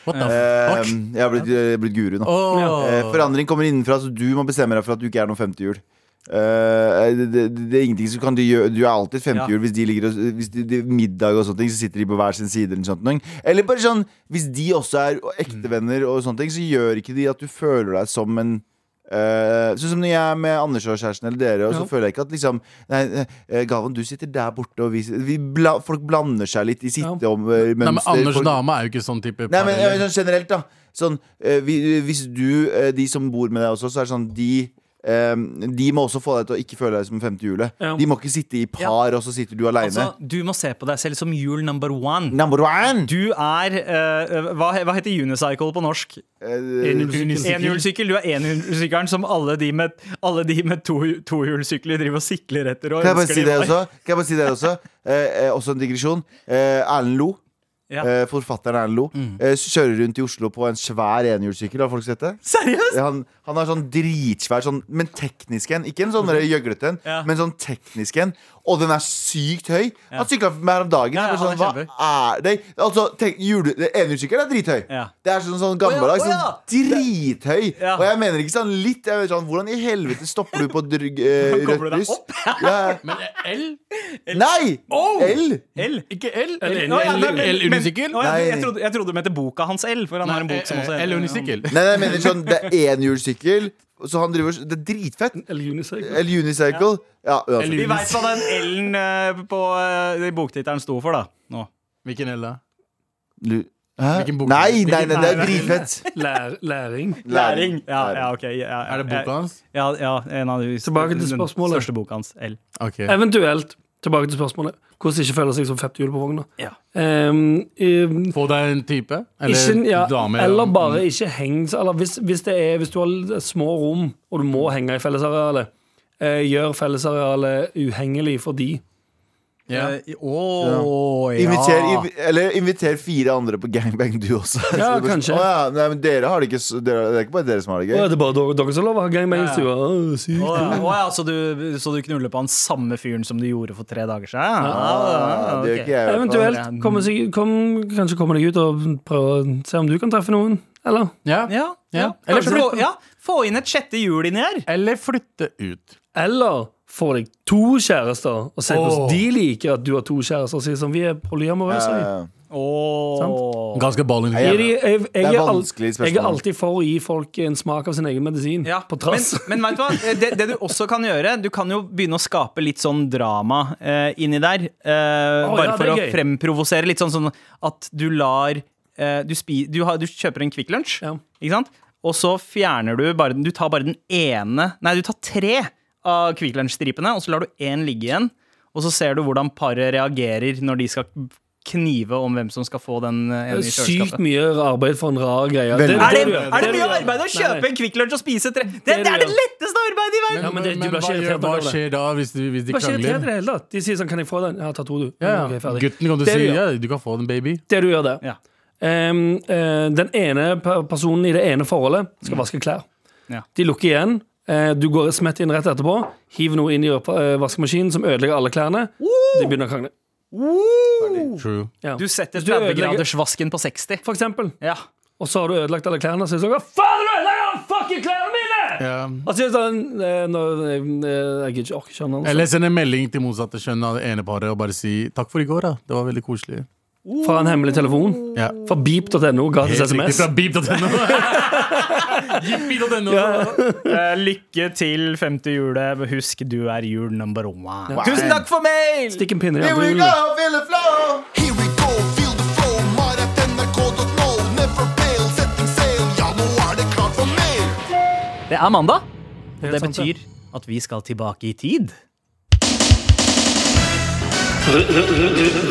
What the fuck? Um, jeg har blitt, jeg blitt guru nå. Oh. Uh, forandring kommer innenfra, så du må bestemme deg for at du ikke er noe femtehjul. Eh, det, det, det er ingenting som kan du gjøre Du er alltid et femtehjul hvis de ligger og, Hvis de, de, middag og sånne ting, så sitter de på hver sin side. Eller, sånt, eller bare sånn Hvis de også er ektevenner og sånne ting, så gjør ikke de at du føler deg som en Uh, sånn som når jeg er med Anders og kjæresten eller dere, og så Ja. føler jeg ikke at liksom Nei, eh, Galvan, du sitter der borte, og vi, vi bla, folk blander seg litt i sitteomønster. Nei, men Anders dame er jo ikke sånn type Nei, men ja, sånn generelt, da. Sånn, uh, vi, hvis du, uh, de som bor med deg også, så er det sånn De de må også få deg til å ikke føle deg som femtehjulet. Ja. De må ikke sitte i par, og så sitter du aleine. altså, Du må se på deg selv som hjul number one. Number one! Du er uh, hva, hva heter unicycle på norsk? Eh, Enhjulssykkel. Du er enhjulssykkelen som alle de med, alle de med to, tohjulssykler driver og sikler etter. Og Kan jeg bare si det også? Kan jeg bare si det også? Eh, også en digresjon. Eh, Erlend Lo. Ja. Eh, forfatteren Erlend Lo. Eh, kjører rundt i Oslo på en svær enhjulssykkel. Har folk sett det? Seriøst? Han, han har sånn dritsvær, sånn, men teknisk en. Ikke en sånn der gjøglete en, Ja. men sånn teknisk en. Og den er sykt høy. Han sykla mer her om dagen. Ja, ja, sånn, hva er det? Altså, tenk, hjul- Enhjulssykkel er drithøy. Ja. Det er sånn, sånn gammeldags. Ja, Sånn drithøy. Ja. Og jeg mener ikke sånn litt. Jeg vet sånn, Hvordan i helvete stopper du på drygg, eh, rødt lys? Ja. Men L? Nei! L! L? Ikke L? Ja, L- L-unisykkel? Ja, jeg, trodde, du mente boka hans L, for han har en bok som også L-unisykkel. Nei, nei, jeg mener sånn Det er enhjulssykkel. Så han driver Det er dritfett. El unicycle. Ja. Unicycle. Ja. Vi veit hva den L-en eh, på eh, boktittelen sto for, da. Nå. Hvilken L, da? Lu- Hæ? Nei, nei, nei, det er dritfett. Lær, læring. Læring. Ja, ja, ok. Ja, Er det boka hans? Ja, ja, en av de Tilbake til spørsmålet. største boka hans. L. Okay. Eventuelt, tilbake til spørsmålet, hvordan ikke føler seg som fett hjul på vogna. Ja. Um, um, Få deg en type? Eller ikke, ja, dame? eller bare ikke heng Eller hvis, hvis, det er, hvis du har små rom, og du må henge i fellesarealet, eh, gjør fellesarealet uhengelig for de. Ja. Eh, Å, ja. Inviter, inv- eller inviter fire andre på gangbang, du også. Ja, det- kanskje. Å, ja. Nei, men dere har det ikke så, dere, Det er ikke bare dere som har det Å, gøy. det er bare dere, dere som lover å ha gangbang i stua. Å, sykt. Å, ja. Å, ja, så, du, så du knuller på han samme fyren som du gjorde for tre dager siden? Ja, Ja, det gjør ikke jeg. i hvert fall. Eventuelt Kom, seg, kom, kanskje komme deg ut og prøve å se om du kan treffe noen. Eller? Ja. Ja, ja. Ja. Eller Kanskje få, flytte. ja, få inn et sjette hjul inni her. Eller flytte ut. Eller få deg to kjærester og se hvordan de liker at du har to kjærester. Og sier sånn, vi er polyamorøse. Ja, vi. ja. Oh. Ganske balling. Jeg, jeg, jeg, jeg er alltid for å gi folk en smak av sin egen medisin. Ja, På trass. Men, men vet du hva? Det, det du også kan gjøre, du kan jo begynne å skape litt sånn drama uh, inni der. Uh, oh, bare ja, for å er fremprovosere. Litt sånn, sånn at du lar uh, du, spi, du, har, du kjøper en Kvikk Lunsj, Ja. ikke sant? Og så fjerner du bare Du tar bare den ene Nei, du tar tre av Kvikk Lunsj-stripene, og så lar du én ligge igjen. Og så ser du hvordan paret reagerer når de skal knive om hvem som skal få den eh, ene i Sykt mye arbeid for en rar greie. Det, Er det, er det mye arbeid å kjøpe nei. en Kvikk Lunsj og spise tre? Det, Det det, er det letteste arbeidet i verden! Ja, men det- du blir hva, skjer da hvis, de, hvis de krangler? det hele tatt. De sier sånn 'Kan jeg få den?' Ja, ta to, du. Ja, ja. Okay, Gutten kan du si du ja, du kan få den, baby. Det du gjør det. Ja. Um, uh, den ene personen i det ene forholdet skal vaske klær. Ja. De lukker igjen. Eh, du går smett inn rett etterpå, hiver noe inn i eh, vaskemaskinen som ødelegger alle klærne. De begynner å krangle. True. Ja. Du setter Hvis 30-gradersvasken på 60. For eksempel. Ja. Og så har du ødelagt alle klærne. Så er det sånn faen har du ødelegger alle fucking klærne mine?! Ja. Og så er det sånn no, eh, Jeg gidder ikke orke ikke skjønne Eller send en melding til motsatte kjønn av det ene paret og bare si 'takk for i går', da. Det var veldig koselig. Fra en hemmelig telefon. Ja. Fra beep.no, gratis Helt SMS. fra beep.no. beep ja. uh, lykke til femte jule Husk, du er jul number one. Wow. Tusen takk for mail! Stikk en pinne i Here we andre go, hjulet. feel the flow! Here we go, feel the flow. Mar.nrk.no. Never fail, setting sail. Ja, nå det er mandag. Det Det sant, betyr at vi skal tilbake i tid.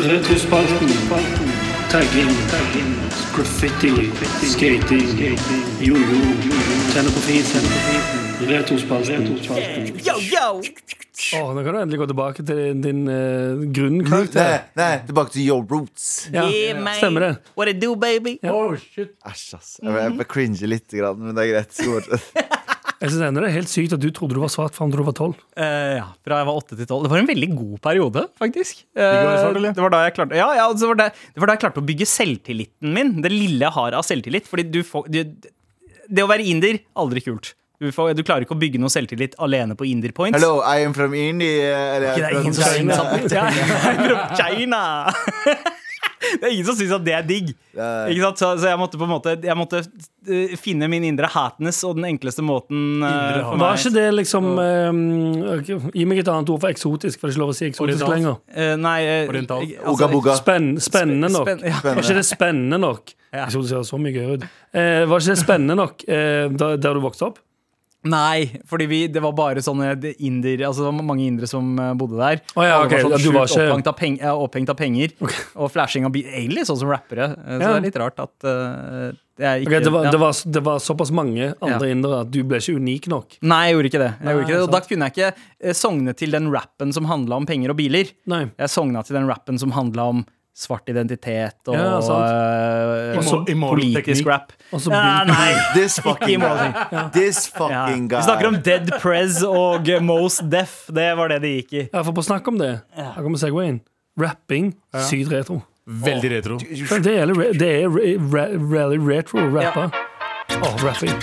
Retrospalten. Tagging. Graffiti. Skating. Jojo. Tenne på fisen. Retrospalten. Yo, yo! Oh, nå kan du endelig gå tilbake til din uh, grunnkarakter. nei, tilbake til your Roots. Ja, Yeah, man. stemmer det. What it do, baby? Oh, shit. Æsj, ass. Jeg, jeg, jeg cringer litt, men det er greit. Jeg synes det er helt sykt at du trodde du var svart fra du var tolv. Eh, ja, fra jeg var åtte til 12. Det var en veldig god periode, faktisk. Eh, det var da jeg klarte Ja, ja det, var da, det var da jeg klarte å bygge selvtilliten min. Det lille jeg har av selvtillit. Fordi du får du, Det å være inder, aldri kult. Du, får, du klarer ikke å bygge noe selvtillit alene på inder points. Hello, I am from India. Eller Det er ingen som syns at ja, I'm from China. Det er ingen som syns at det er digg. Ikke sant? Så, så jeg måtte på en måte Jeg måtte eh, finne min indre hatness, og den enkleste måten uh, for Var ikke det liksom uh, ok, Gi meg et annet ord for eksotisk, for det er ikke lov å si eksotisk Oriental. lenger. Uh, Nei eh, Oriental. altså, Oga. Spenn, spennende nok. Spen, ja. Var ikke det spennende nok? Ja. Eksotisk høres så mye gøy ut. Eh, var ikke det spennende nok eh, der, der du vokste opp? Nei, fordi vi, det var bare sånne inder Altså det var mange indere som eh, bodde der. Oh, ja, okay. ok, var sånn ja, ikke- opphengt, av peng, ja, opphengt av penger. Og flashing av bil. Egentlig sånn som rappere. Eh, Så det er litt rart at uh, Ok, ikke det, var, det, var, det var såpass mange andre indere at du ble ikke unik nok. Nei, jeg gjorde ikke det. Gjorde ikke det. Og da kunne jeg ikke eh, sogne til den rappen som handla om penger og biler. Nei. Jeg sogna til den rappen som handla om svart identitet og Ja, uh, eh, Immo- politisk rap. Og Ja, nei. This fucking guy. This Ja. guy. Vi snakker om Dead Prez og Most Deaf. Det var det det gikk i. Ja, for på snakk om det, her kommer Segwayen. Rapping, sykt retro. Veldig retro. Oh. Det er, det er re- re- really retro å rappe. Åh, rapping.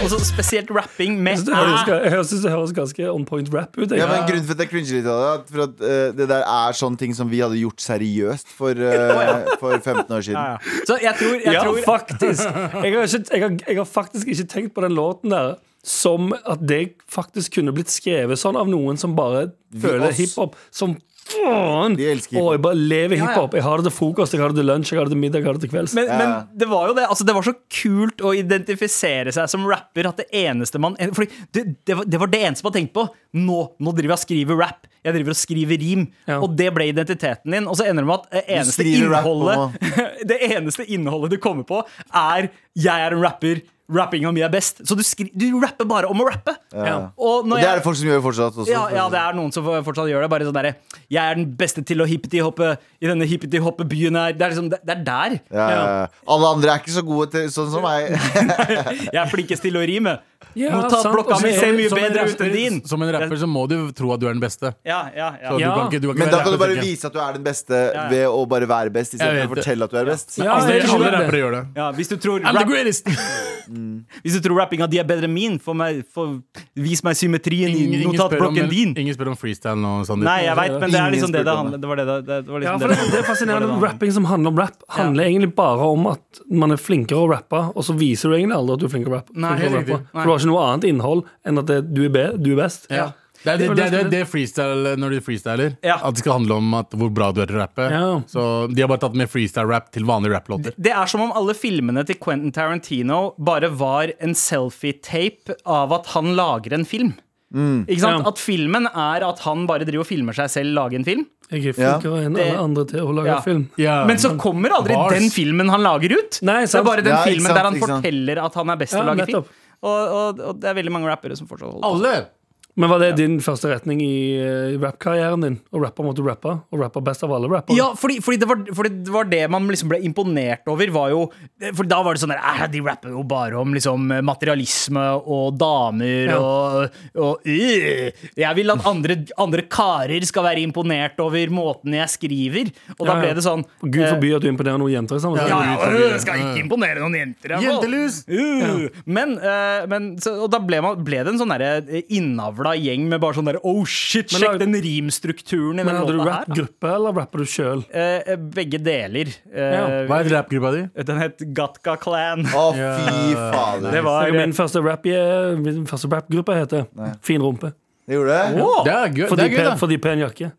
Og så spesielt rapping med Jeg synes det høres, æ. jeg synes det høres ganske on point rap ut. Ja, men Grunnen for at jeg cringer litt av det, er at for at eh, det der er sånne ting som vi hadde gjort seriøst for, uh, for 15 år siden. Ja, ja. Så jeg tror, jeg Ja, tror faktisk. Jeg har, ikke, jeg, har, jeg har faktisk ikke tenkt på den låten der som at det faktisk kunne blitt skrevet sånn av noen som bare føler hiphop som faen. De elsker Å, jeg bare lever Ja, ja. hiphop. Jeg har det til frokost, jeg har det til lunsj, jeg har det til middag, jeg har det til kvelds. men, Ja. men det var jo det altså Det var så kult å identifisere seg som rapper at det eneste man Fordi det, det, var, det var det eneste man tenkte på. Nå, nå driver jeg og skriver rap. Jeg driver og skriver rim. Ja. Og det ble identiteten din. Og så ender det med at det eneste innholdet Det eneste innholdet du kommer på, er 'jeg er en rapper'. Rappinga mi er best. Så du, skri, du rapper bare om å rappe. Ja. Og Og det er det folk som gjør fortsatt også. ja, ja, det er noen som fortsatt gjør det. Bare sånn derre Jeg er den beste til å hippeti-hoppe i denne hippeti-hoppe-byen her. Det er liksom, det, det er der. Ja. Alle andre er ikke så gode til sånn som meg. Jeg er flinkest til å rime. Ja, Notatblokka mi ser mye bedre ut enn din. Som en rapper så må du tro at du er den beste. Ja, ja, ja. Så du Ja. kan ikke, du kan ikke Men da kan du bare tenker vise at du er den beste ja. ved å bare være best, istedenfor vet å fortelle at du er best. Ja, Alle, jeg alle rappere gjør det. Ja, hvis du tror, I'm the rap, greatest! hvis du tror rappinga di er bedre enn min, få meg, få, vis meg symmetrien i Ingen, notatblokken din. ingen spør om freestyle nå. Sandeep. Nei, jeg veit, men det er liksom det det handler Det var det det, det, var Ja, liksom for det, det, det er fascinerende. det det Rapping som handler om rap, handler egentlig bare om at man er flinkere å rappe, og så viser du egentlig aldri at du er flinkere å rappe. Nei, flinkere å rappe. For du har ikke noe annet innhold enn at det, du, er be, du er best. Ja. Det er det, det, er det, det freestyle når du freestyler. Ja. At det skal handle om at hvor bra du er til å rappe. Ja. Så de har bare tatt med freestyle-rap til vanlige rapplåter. Det er som om alle filmene til Quentin Tarantino bare var en selfie-tape av at han lager en film. Ikke sant? Ja. At filmen er at han bare driver og filmer seg selv lage en film. Jeg er flinkere enn Det- alle andre til å lage Ja. film. Ja. Men så kommer aldri Bars. den filmen han lager ut. Nei, det er bare den Ja, filmen sant, der han forteller at han er best til Ja, å lage film. Og, og, og det er veldig mange rappere som fortsatt holder på. Alle! Men var det din første retning i uh, rappkarrieren din? Å rappe måtte rappe, og rappe best av alle rappere? Ja, fordi, fordi, det var, fordi det var det man liksom ble imponert over. Var jo, for da var det sånn der, De rapper jo bare om liksom, materialisme og damer Ja. og, og øh, Jeg vil at andre, andre karer skal være imponert over måten jeg skriver. Og da Ja, ja. ble det sånn Og Gud forby at du imponerer noen jenter. i samme Ja, setning. ja, jeg skal ikke imponere noen jenter. Jentelus! Uh, Men, uh, men så, Og da ble, man, ble det en sånn derre innavla gjeng med bare sånn derre Oh shit, Men sjekk den rimstrukturen i den hadde låta her. du rappgruppe, eller rapper du sjøl? Eh, begge deler. Eh, Ja. Hva er rappgruppa di? Den het Gatka Clan. Å, fy fader. Det var Min første rap heter første rapgruppe heter Fin rumpe. Det gjorde det? Åh! Det er gøy, Fordi, det er gøy pen, da. fordi pen jakke.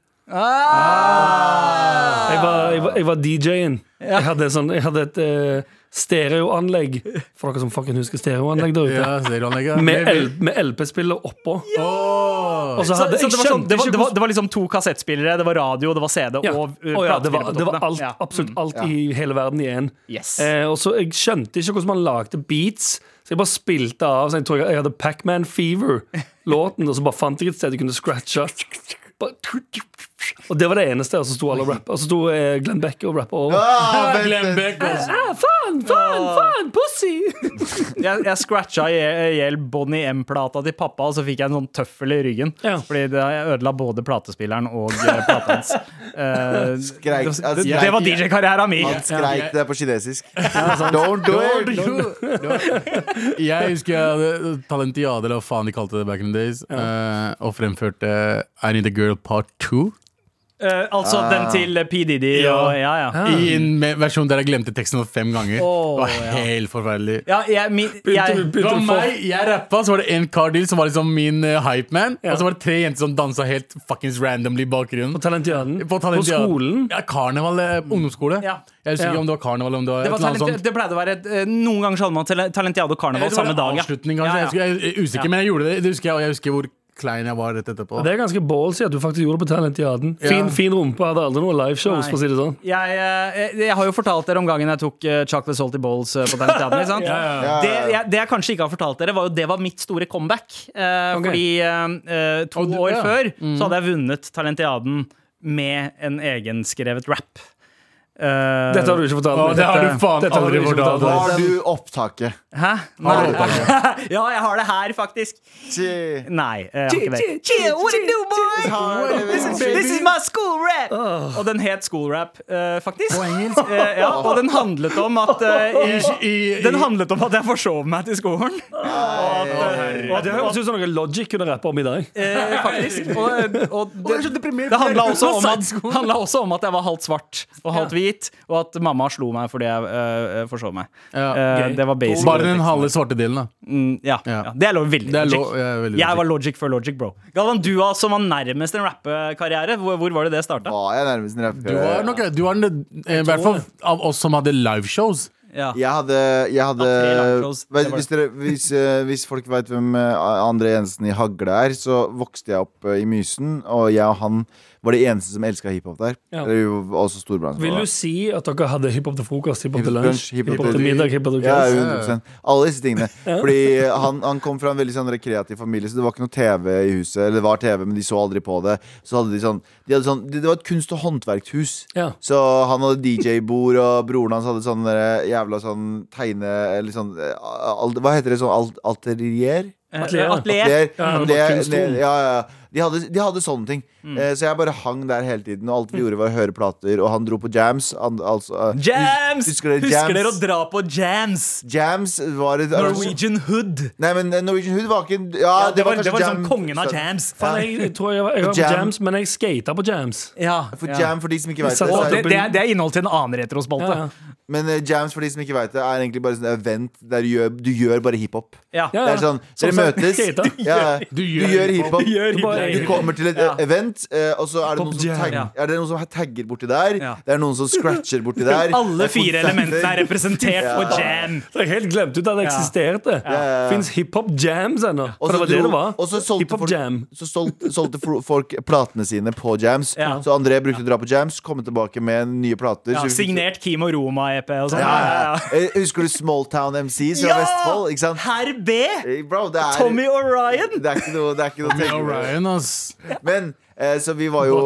Ah! Jeg var, jeg var, jeg var DJ-en. Jeg hadde, sånn, jeg hadde et eh, stereoanlegg. For dere som fucking husker stereoanlegg der ute. Ja, stereoanlegget. Med, L- med LP-spiller oppå. Åh. Og så hadde, så så det, var sånn, det, var, det, var, det var liksom to kassettspillere, det var radio, det var CD ja. og uh, ja, det, var, det var alt, absolutt alt i hele verden i én. Yes. Eh, og så Jeg skjønte ikke hvordan man lagde beats, så jeg bare spilte av. Så jeg tror jeg, jeg hadde Pac-Man Fever-låten, og så bare fant jeg et sted jeg kunne scratche. Og det var det eneste, og så sto alle og rappa. Og så sto eh, Glenn Beck og rappa over. Ah, Glenn. Beck, altså. Ah, faen, faen, faen, pussy! Jeg, jeg scratcha i hjel Bonnie M-plata til pappa, og så fikk jeg en sånn tøffel i ryggen. Ja. Fordi det jeg ødela både platespilleren og eh, plata hans. Uh, Skreik- det, altså, det, det var DJ-karrieren min! Han skreik det på kinesisk. Don't do it! Jeg husker jeg hadde Talentiade, eller hva faen de kalte det back in the days, uh, og fremførte I Need a Girl Part 2. Eh, altså Ah. den til P. Didi Ja. og Ja, ja. I en versjon der jeg glemte teksten fem ganger. Oh, det var ja. helt forferdelig. ja jeg, min, jeg, Det begynte var meg, jeg rappa, så var det en kar til som var liksom min uh, hypeman. Ja. Og så var det tre jenter som dansa helt fuckings randomly i bakgrunnen. på Talentiaden. På, Talentiaden. skolen. Ja, karneval, eh, ungdomsskole. Ja. Jeg husker Ja. ikke om det var karneval eller om det var, det, var talent, det pleide å være et, Noen ganger så man Talentiade og karneval samme dag. Ja. avslutning, kanskje. Ja, ja. Jeg, husker, jeg er usikker, Ja. men jeg gjorde det. Det husker jeg, og jeg husker hvor klein jeg var rett etterpå. Det er ganske ballsy at du faktisk gjorde det på Talentiaden. Fin, Ja. fin rumpe. Hadde aldri noen liveshows, for å si det sånn. Jeg, jeg, jeg har jo fortalt dere om gangen jeg tok uh, Chocolate Salty Balls eh, på Talentiaden. ikke sant? Ja, Det, ja, ja. jeg, det jeg kanskje ikke har fortalt dere, var jo det var mitt store comeback. Uh, okay. Fordi eh, eh, to du- år ja. før så hadde jeg vunnet Talentiaden med en egenskrevet rap. Eh, Dette har du ikke fortalt meg. det har du faen aldri fortalt meg. Har du opptaket? Hæ? Har du Nei. ja, jeg har det her, faktisk. Chi. Nei, eh, jeg har ikke det. What do, boy? This is, this is my school rap! Og den het School Rap, uh, faktisk. På engelsk? ja, og den handlet om at i, I- Den handlet om at jeg forsov meg til skolen. Og at, Det høres ut som noe Logic kunne rappe om i dag. Eh, faktisk. Og, og det, det handla også, om at- handla også om at jeg var halvt svart og halvt hvit, og at mamma slo meg fordi jeg uh, forsov meg. Ja. uh, det var basic. Bare den halve svarte delen, da. Mm, ja, Ja. ja. Det er lov, veldig Det er logic. lov- ja, veldig jeg logic. var logic før logic, bro. Galvan, du som var nærmest en rappekarriere. Hvor, hvor var det det starta? Var jeg nærmest en Du var nok du var den, eh, I hvert fall av oss som hadde liveshows. Ja. Jeg hadde, jeg hadde Ja, vet, hvis, dere, hvis, hvis folk veit hvem André Jensen i Hagle er, så vokste jeg opp i Mysen, og jeg og han var de eneste som elska hiphop der. Ja. Eller jo, også storbransjen. Vil du si at dere hadde hiphop til frokost, hiphop til lunsj, hiphop til middag, hiphop til Ja, 100 Alle disse tingene. Fordi han, han kom fra en veldig sånn kreativ familie, så det var ikke noe TV i huset. Eller det var TV, men de så aldri på det. Så hadde de sånn, de hadde sånn Det var et kunst- og håndverkshus. Ja. Så han hadde DJ-bord, og broren hans hadde sånn jævla sånn tegne... Eller sånn eh, al- Hva heter det? Sånn alt, alterier? Atelier. Atelier. Atelier. Atelier. Ja, det det, det, ja, ja. De hadde, de hadde sånne ting. Mm. Eh, så jeg bare hang der hele tiden, og alt vi gjorde, var å høre plater. Og han dro på jams. An, altså, uh, Jams! Husker dere Husker dere å dra på jams? Jams var et Norwegian Hood. Nei, men eh, Norwegian Hood var ikke Ja, Ja, det var, kanskje det var liksom jam- kongen av jams. Fan, jeg, jeg tror jeg, var- jeg var på Jam. jams, men jeg skata på jams. Ja, For ja. jam, for de som ikke vet det, det, det, er, det er innhold til en annen retrospalte. Ja, ja. Men uh, jams, for de som ikke vet det, er egentlig bare sånn event der du gjør, du gjør bare hiphop. Ja. Ja, Det er sånn, Dere møtes. Du skate. ja, du gjør hiphop. Du kommer til et Ja. event, eh, og så er det, noen som Ja. er det noen som tagger borti der. Ja. Det er noen som scratcher borti der. Alle fire elementene er representert på jam. Så jeg helt glemt ut at det eksisterte. Ja. Fins hiphop jams ennå? For det var det dro- det var. Og så solgte Hiphop jam. så solgte, solgte folk platene sine på jams. Ja. Så André brukte å dra på jams, komme tilbake med nye plater. Signert Kim og Roma-EP og sånn. Ja, ja, ja. Eh, Husker du Smalltown MCs fra Vestfold? Ikke sant? Herr B! Eh, Bro, det er, Tommy O'Ryan! Det er ikke noe, det er ikke noe å tenke på. Orion, ass. Men eh, så vi var jo.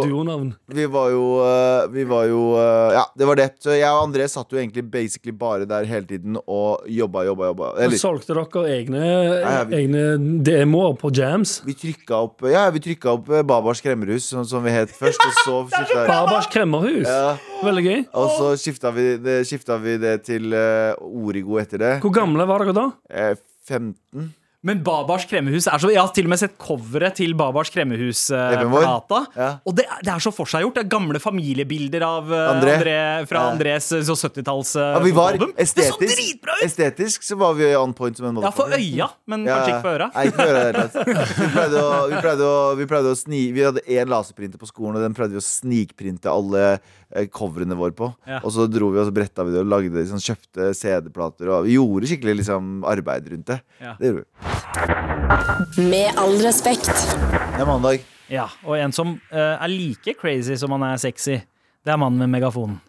Vi var jo, eh, vi var jo eh, Ja, det var det. Så jeg og André satt jo egentlig basically bare der hele tiden og jobba, jobba, jobba. Eller solgte dere egne, Ja, vi- egne demoer på jams? vi trykka opp Ja, vi trykka opp eh, Babars kremmerhus, som, som vi het først, og så skifta Barbars kremmerhus. ja, Veldig gøy. Og så skifta vi det, skifta vi det til eh, Origo etter det. Hvor gamle var dere da? Eh, 15. Men Babars kremmehus er så Jeg har til og med sett coveret til Babars kremmehus-plata. Ja. Og det, det er så forseggjort. Det er gamle familiebilder av eh, André. André, fra Ja. Andrés eh, 70-talls Ja, vi var album. Det så estetisk, estetisk så var vi on point som en Ja, for øya, men Ja, kanskje ikke for øra. Nei, ikke for øra. Vi pleide å, vi pleide å, vi pleide å sni Vi hadde én laserprinter på skolen, og den pleide vi å snikprinte alle eh, coverene våre på. Ja. Og så dro vi og så bretta vi det og lagde liksom, kjøpte CD-plater. Og vi gjorde skikkelig liksom, arbeid rundt det. Ja. Det gjorde vi. Med all respekt. Det er mandag. Ja, Og en som uh, er like crazy som han er sexy, det er mannen med megafonen.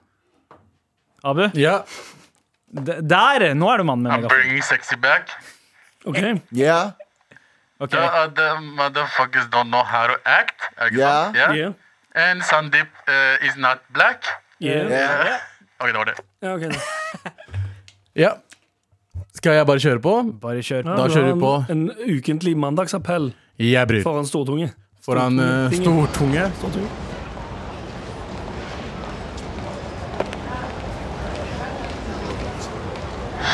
Abu, Ja. d- der! Nå er du mannen med I'm megafon. bringing sexy back. Ok, Yeah. Ok. The other motherfuckers don't know how to act. Sant? Yeah. yeah. And Sandeep uh, is not black. Yeah. Yeah. Ok, det var det. Ja, ok. ja. Skal jeg bare kjøre på? Bare kjør på. Ja, Da kjører vi på. En, en ukentlig mandagsappell Jeg bryr. foran Stortunget. Foran uh, Stortunget. Stortunget.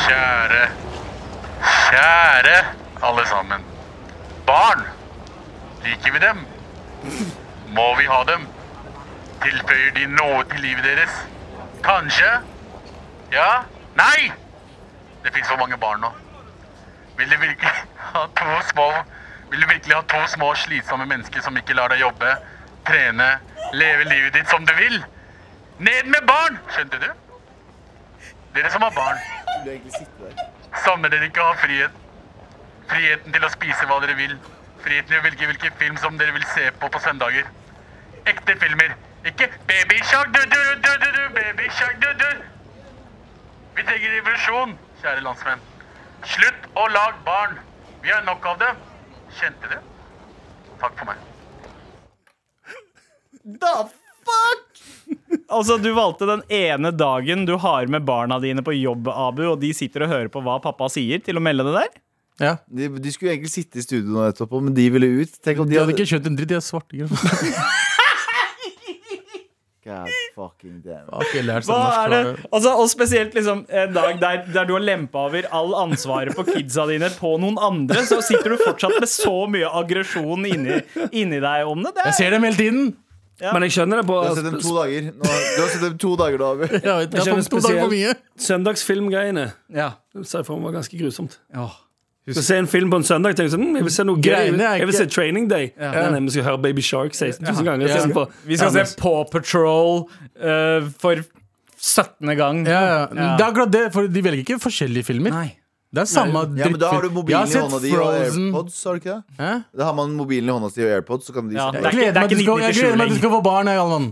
Kjære, kjære alle sammen. Barn, liker vi dem? Må vi ha dem? Tilføyer de noe til livet deres? Kanskje? Ja? Nei! Det finnes for mange barn nå. Vil du virkelig ha to små Vil du virkelig ha to små slitsomme mennesker som ikke lar deg jobbe, trene, leve livet ditt som du vil? Ned med barn! Skjønte du? Dere som har barn. Savner dere ikke å ha frihet? Friheten til å spise hva dere vil. Friheten til å velge hvilken film som dere vil se på på søndager. Ekte filmer. Ikke Baby Shark, du, du, du, du, du, Baby Shark, du, du. Vi trenger revolusjon, kjære landsmenn. Slutt å lage barn. Vi har nok av det. Kjente du? Takk for meg. Altså, Du valgte den ene dagen du har med barna dine på jobb, Abu, og de sitter og hører på hva pappa sier, til å melde det der? Ja. De, de skulle egentlig sitte i studio nå etterpå, men de ville ut. Tenk om De de hadde hadde ikke skjønt en dritt, de er svarte. God fucking damn. Hva er det? Altså, og spesielt liksom en dag der, der du har lempa over all ansvaret på kidsa dine på noen andre, så sitter du fortsatt med så mye aggresjon inni, inni deg om det. det Jeg er, ser dem hele tiden! Men jeg skjønner det på Du har sett dem to dager. Nå, du har sett dem to dager da, Abu. Jeg vet, Jeg jeg to dager for mye. søndagsfilmgreiene. ja. Ser jeg for meg var ganske grusomt. Åh. Skal se en film på en søndag tenker jeg sånn, hm, jeg vil se noe gøy. Er Jeg vil se Training Day. Nei, nei, vi skal høre Baby Shark 16 000 ganger. Ja. Ja. Vi skal se Paw Patrol uh, for 17. gang. Ja, ja. Ja. Det er akkurat det, for de velger ikke forskjellige filmer. Nei. Det er samme Ja, men da har du mobilen i hånda di og AirPods, har du ikke det? Hæ? Da har man mobilen i hånda si og AirPods, så kan de Ja, det er Jeg gleder ikke- meg til du skal- jeg gleder meg til du skal få barn, jeg, Galvan.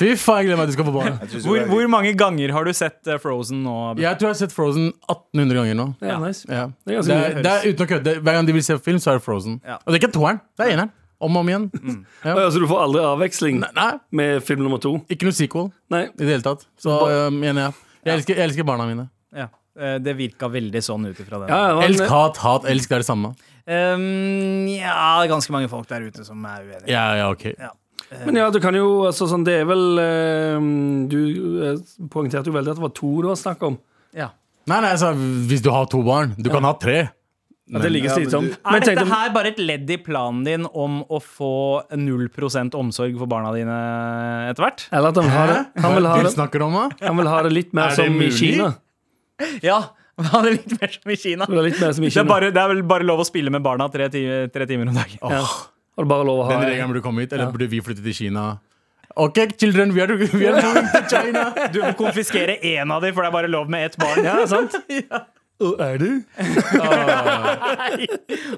Fy faen, jeg gleder meg til du skal få barn. Hvor, hvor mange ganger har du sett eh, Frozen nå? Jeg tror jeg har sett Frozen 1800 ganger nå. Ja, nice. Ja. Det Det er ganske er, mye. det er uten å kødde. Hver gang de vil se film, så er det Frozen. Ja. Og det er ikke toeren, det er eneren. Om og om igjen. Mm. ja, så du får aldri avveksling Nei, med film nummer to? ikke noe sequel Nei. i det hele tatt. Så um, mener jeg. Jeg elsker, jeg elsker barna mine. Ja. Eh, Det virka veldig sånn ut ifra den. Ja, Elsk, hat, hat, elsk, det er det samme. Um, ja, det er ganske mange folk der ute som er uenige. Ja, ja, ok. Men ja, du kan jo altså, sånn, Det er vel eh, Du eh, poengterte jo veldig at det var to det var snakk om. Ja. Nei, nei, altså, hvis du har to barn, du kan ha tre. Ja, det ligger like Ja, men du- Er dette her bare et ledd i planen din om å få 0% omsorg for barna dine etter hvert? Eller at han, har det, han, vil ha det, snakker om det? han vil ha det litt mer Er som i? Kina. Ja. Ha det litt mer som i Kina. Det er, litt mer som i Det er, Kina. bare, det er vel bare lov å spille med barna tre, timer, tre timer om dagen. Ja. Har du bare lov å ha Den regelen burde komme hit, eller burde vi flytte til Kina? Ok, children, we are, we are going to China. Du må konfiskere én av dem, for det er bare lov med ett barn. Ja, sant? Og er du?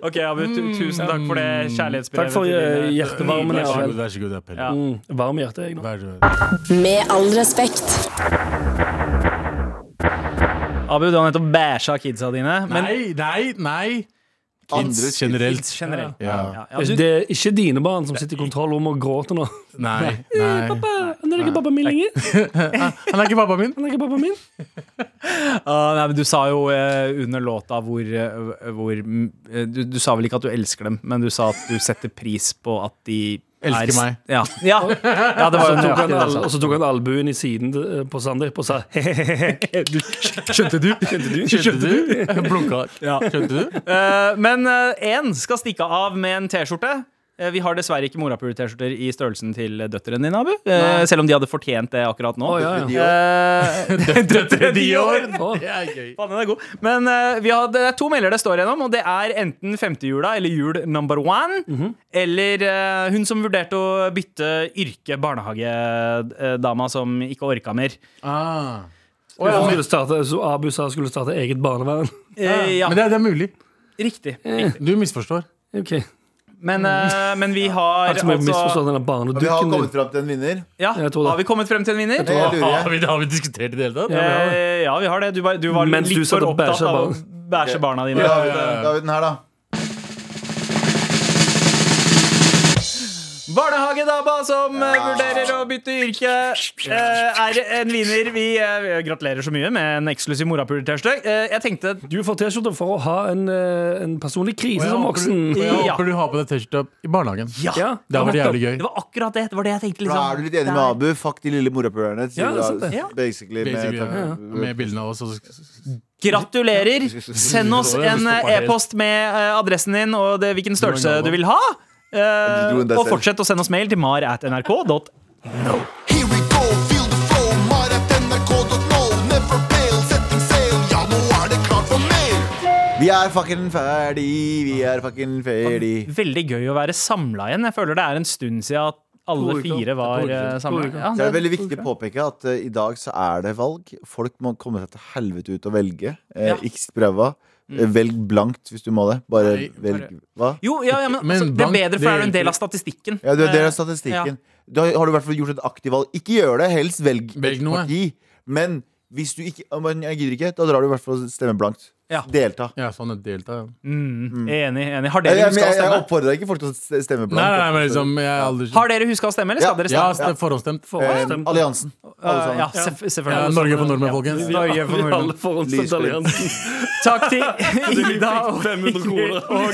Ok, Abu, tusen takk for det kjærlighetsbrevet. Takk for eh, hjertevarmen. Vær så god, vær så god. Appell. Ja. Mm, varm i hjertet, jeg nå. Med all respekt. Abu, du har nettopp bæsja kidsa dine. Men Nei, nei, nei. Andre Kids generelt. kids generelt. Ja. Ja, ja, du, Det er ikke dine barn som sitter i kontrollrommet og gråter nå. Nei, nei. Han er ikke pappaen min lenger. Han er ikke pappaen min. Han er ikke pappaen min. uh, nei, men du sa jo uh, under låta hvor, uh, hvor eh, du, du sa vel ikke at du elsker dem, men du sa at du setter pris på at de Elsker er, meg. Ja, ja, ja det var jo tok han og så tok han albuen i siden eh, på Sandeep og sa Skjønte du? Skjønte du? Blunka. Skjønte du? Uh, men én skal stikke av med en T-skjorte. Eh, Vi har dessverre ikke morapuler-T-skjorter i størrelsen til døtrene dine, Abu. Nei. selv om de hadde fortjent det akkurat nå. Oh, ja, ja. Eh, Døtre de år! Det er gøy. Fanen, det er god. Men uh, vi har, det er to melder det står gjennom, og det er enten femtehjula eller jul number one. Eller uh, hun som vurderte å bytte yrke, barnehagedama som ikke orka mer. Ah. Så skulle starte, så Abu sa skulle starte eget barnevern. Eh, ja, Men det, er- det er mulig. riktig. Du misforstår. Ok Men, eh, men vi har Altså, altså vi har kommet frem til en vinner. ja. Har vi kommet frem til en vinner? Det. Har vi, har vi diskutert i det hele tatt? Ja, vi har det. Eh, ja, vi har det. Du var, du var Mens du litt satt for opptatt av å bæsje barna dine. Da har vi da har vi den her, da. Barnehagedama som ja. vurderer å bytte yrke, eh, er en vinner. Vi eh, gratulerer så mye med en eksklusiv morapuler-T-skjorte. Eh, jeg tenkte Du får T-skjorte for å ha en, eh, en personlig krise som voksen. Og jeg håper du har på deg T-skjorte i barnehagen. Ja, Ja, Det hadde vært jævlig gøy. det var akkurat det. Det var det jeg tenkte. Da Liksom. er du litt enig med Abu. Fuck de lille morapulerne. Ja. Basically. Basically, med, ja. Med bildene av oss. Gratulerer. Send oss en eh, e-post med eh, adressen din og det, hvilken størrelse du vil ha. Eh, der og fortsett å sende oss mail til mar at nrk.no. Vi er fucking ferdig. Vi er fucking ferdig. Veldig gøy å være samla igjen. Jeg føler det er en stund siden at alle fire var uh, samla. Ja, det er veldig viktig å påpeke at uh, i dag så er det valg. Folk må komme seg til helvete ut og velge. Uh, Ja. Ikke sprøva. Eh, Velg blankt hvis du må det. Bare Nei, velg Hva? Jo, ja, ja, men, Men altså, det er bedre, for det er du en del av statistikken. Ja, du er del Eh, av statistikken. Da har du i hvert fall gjort et aktivt valg. Ikke gjør det, helst velg, Velg noe. parti. Men hvis du ikke Jeg gidder ikke, da drar du i hvert fall stemme blankt. Ja. Delta. Ja, sånn et delta. ja. Mm. Enig. enig Har dere jeg, huska å jeg, jeg stemme? oppfordrer ikke folk til å stemme blankt. Nei, nei, nei, men liksom jeg har aldri Har dere huska å stemme, eller skal Ja. dere Ja, stemme? det er forhåndsstemt. Eh, Forhåndsstemt. alliansen. Alle sammen. ja, selvf- Ja, selvfølgelig. Norge for nordmenn, folkens. Vi Norge for nordmenn. alle forhåndsstemt alliansen. Takk til Ida og 500 kroner. og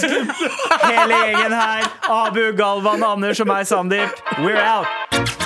hele gjengen her. Abu, Galvan, Anders og meg, Sandeep. We're out.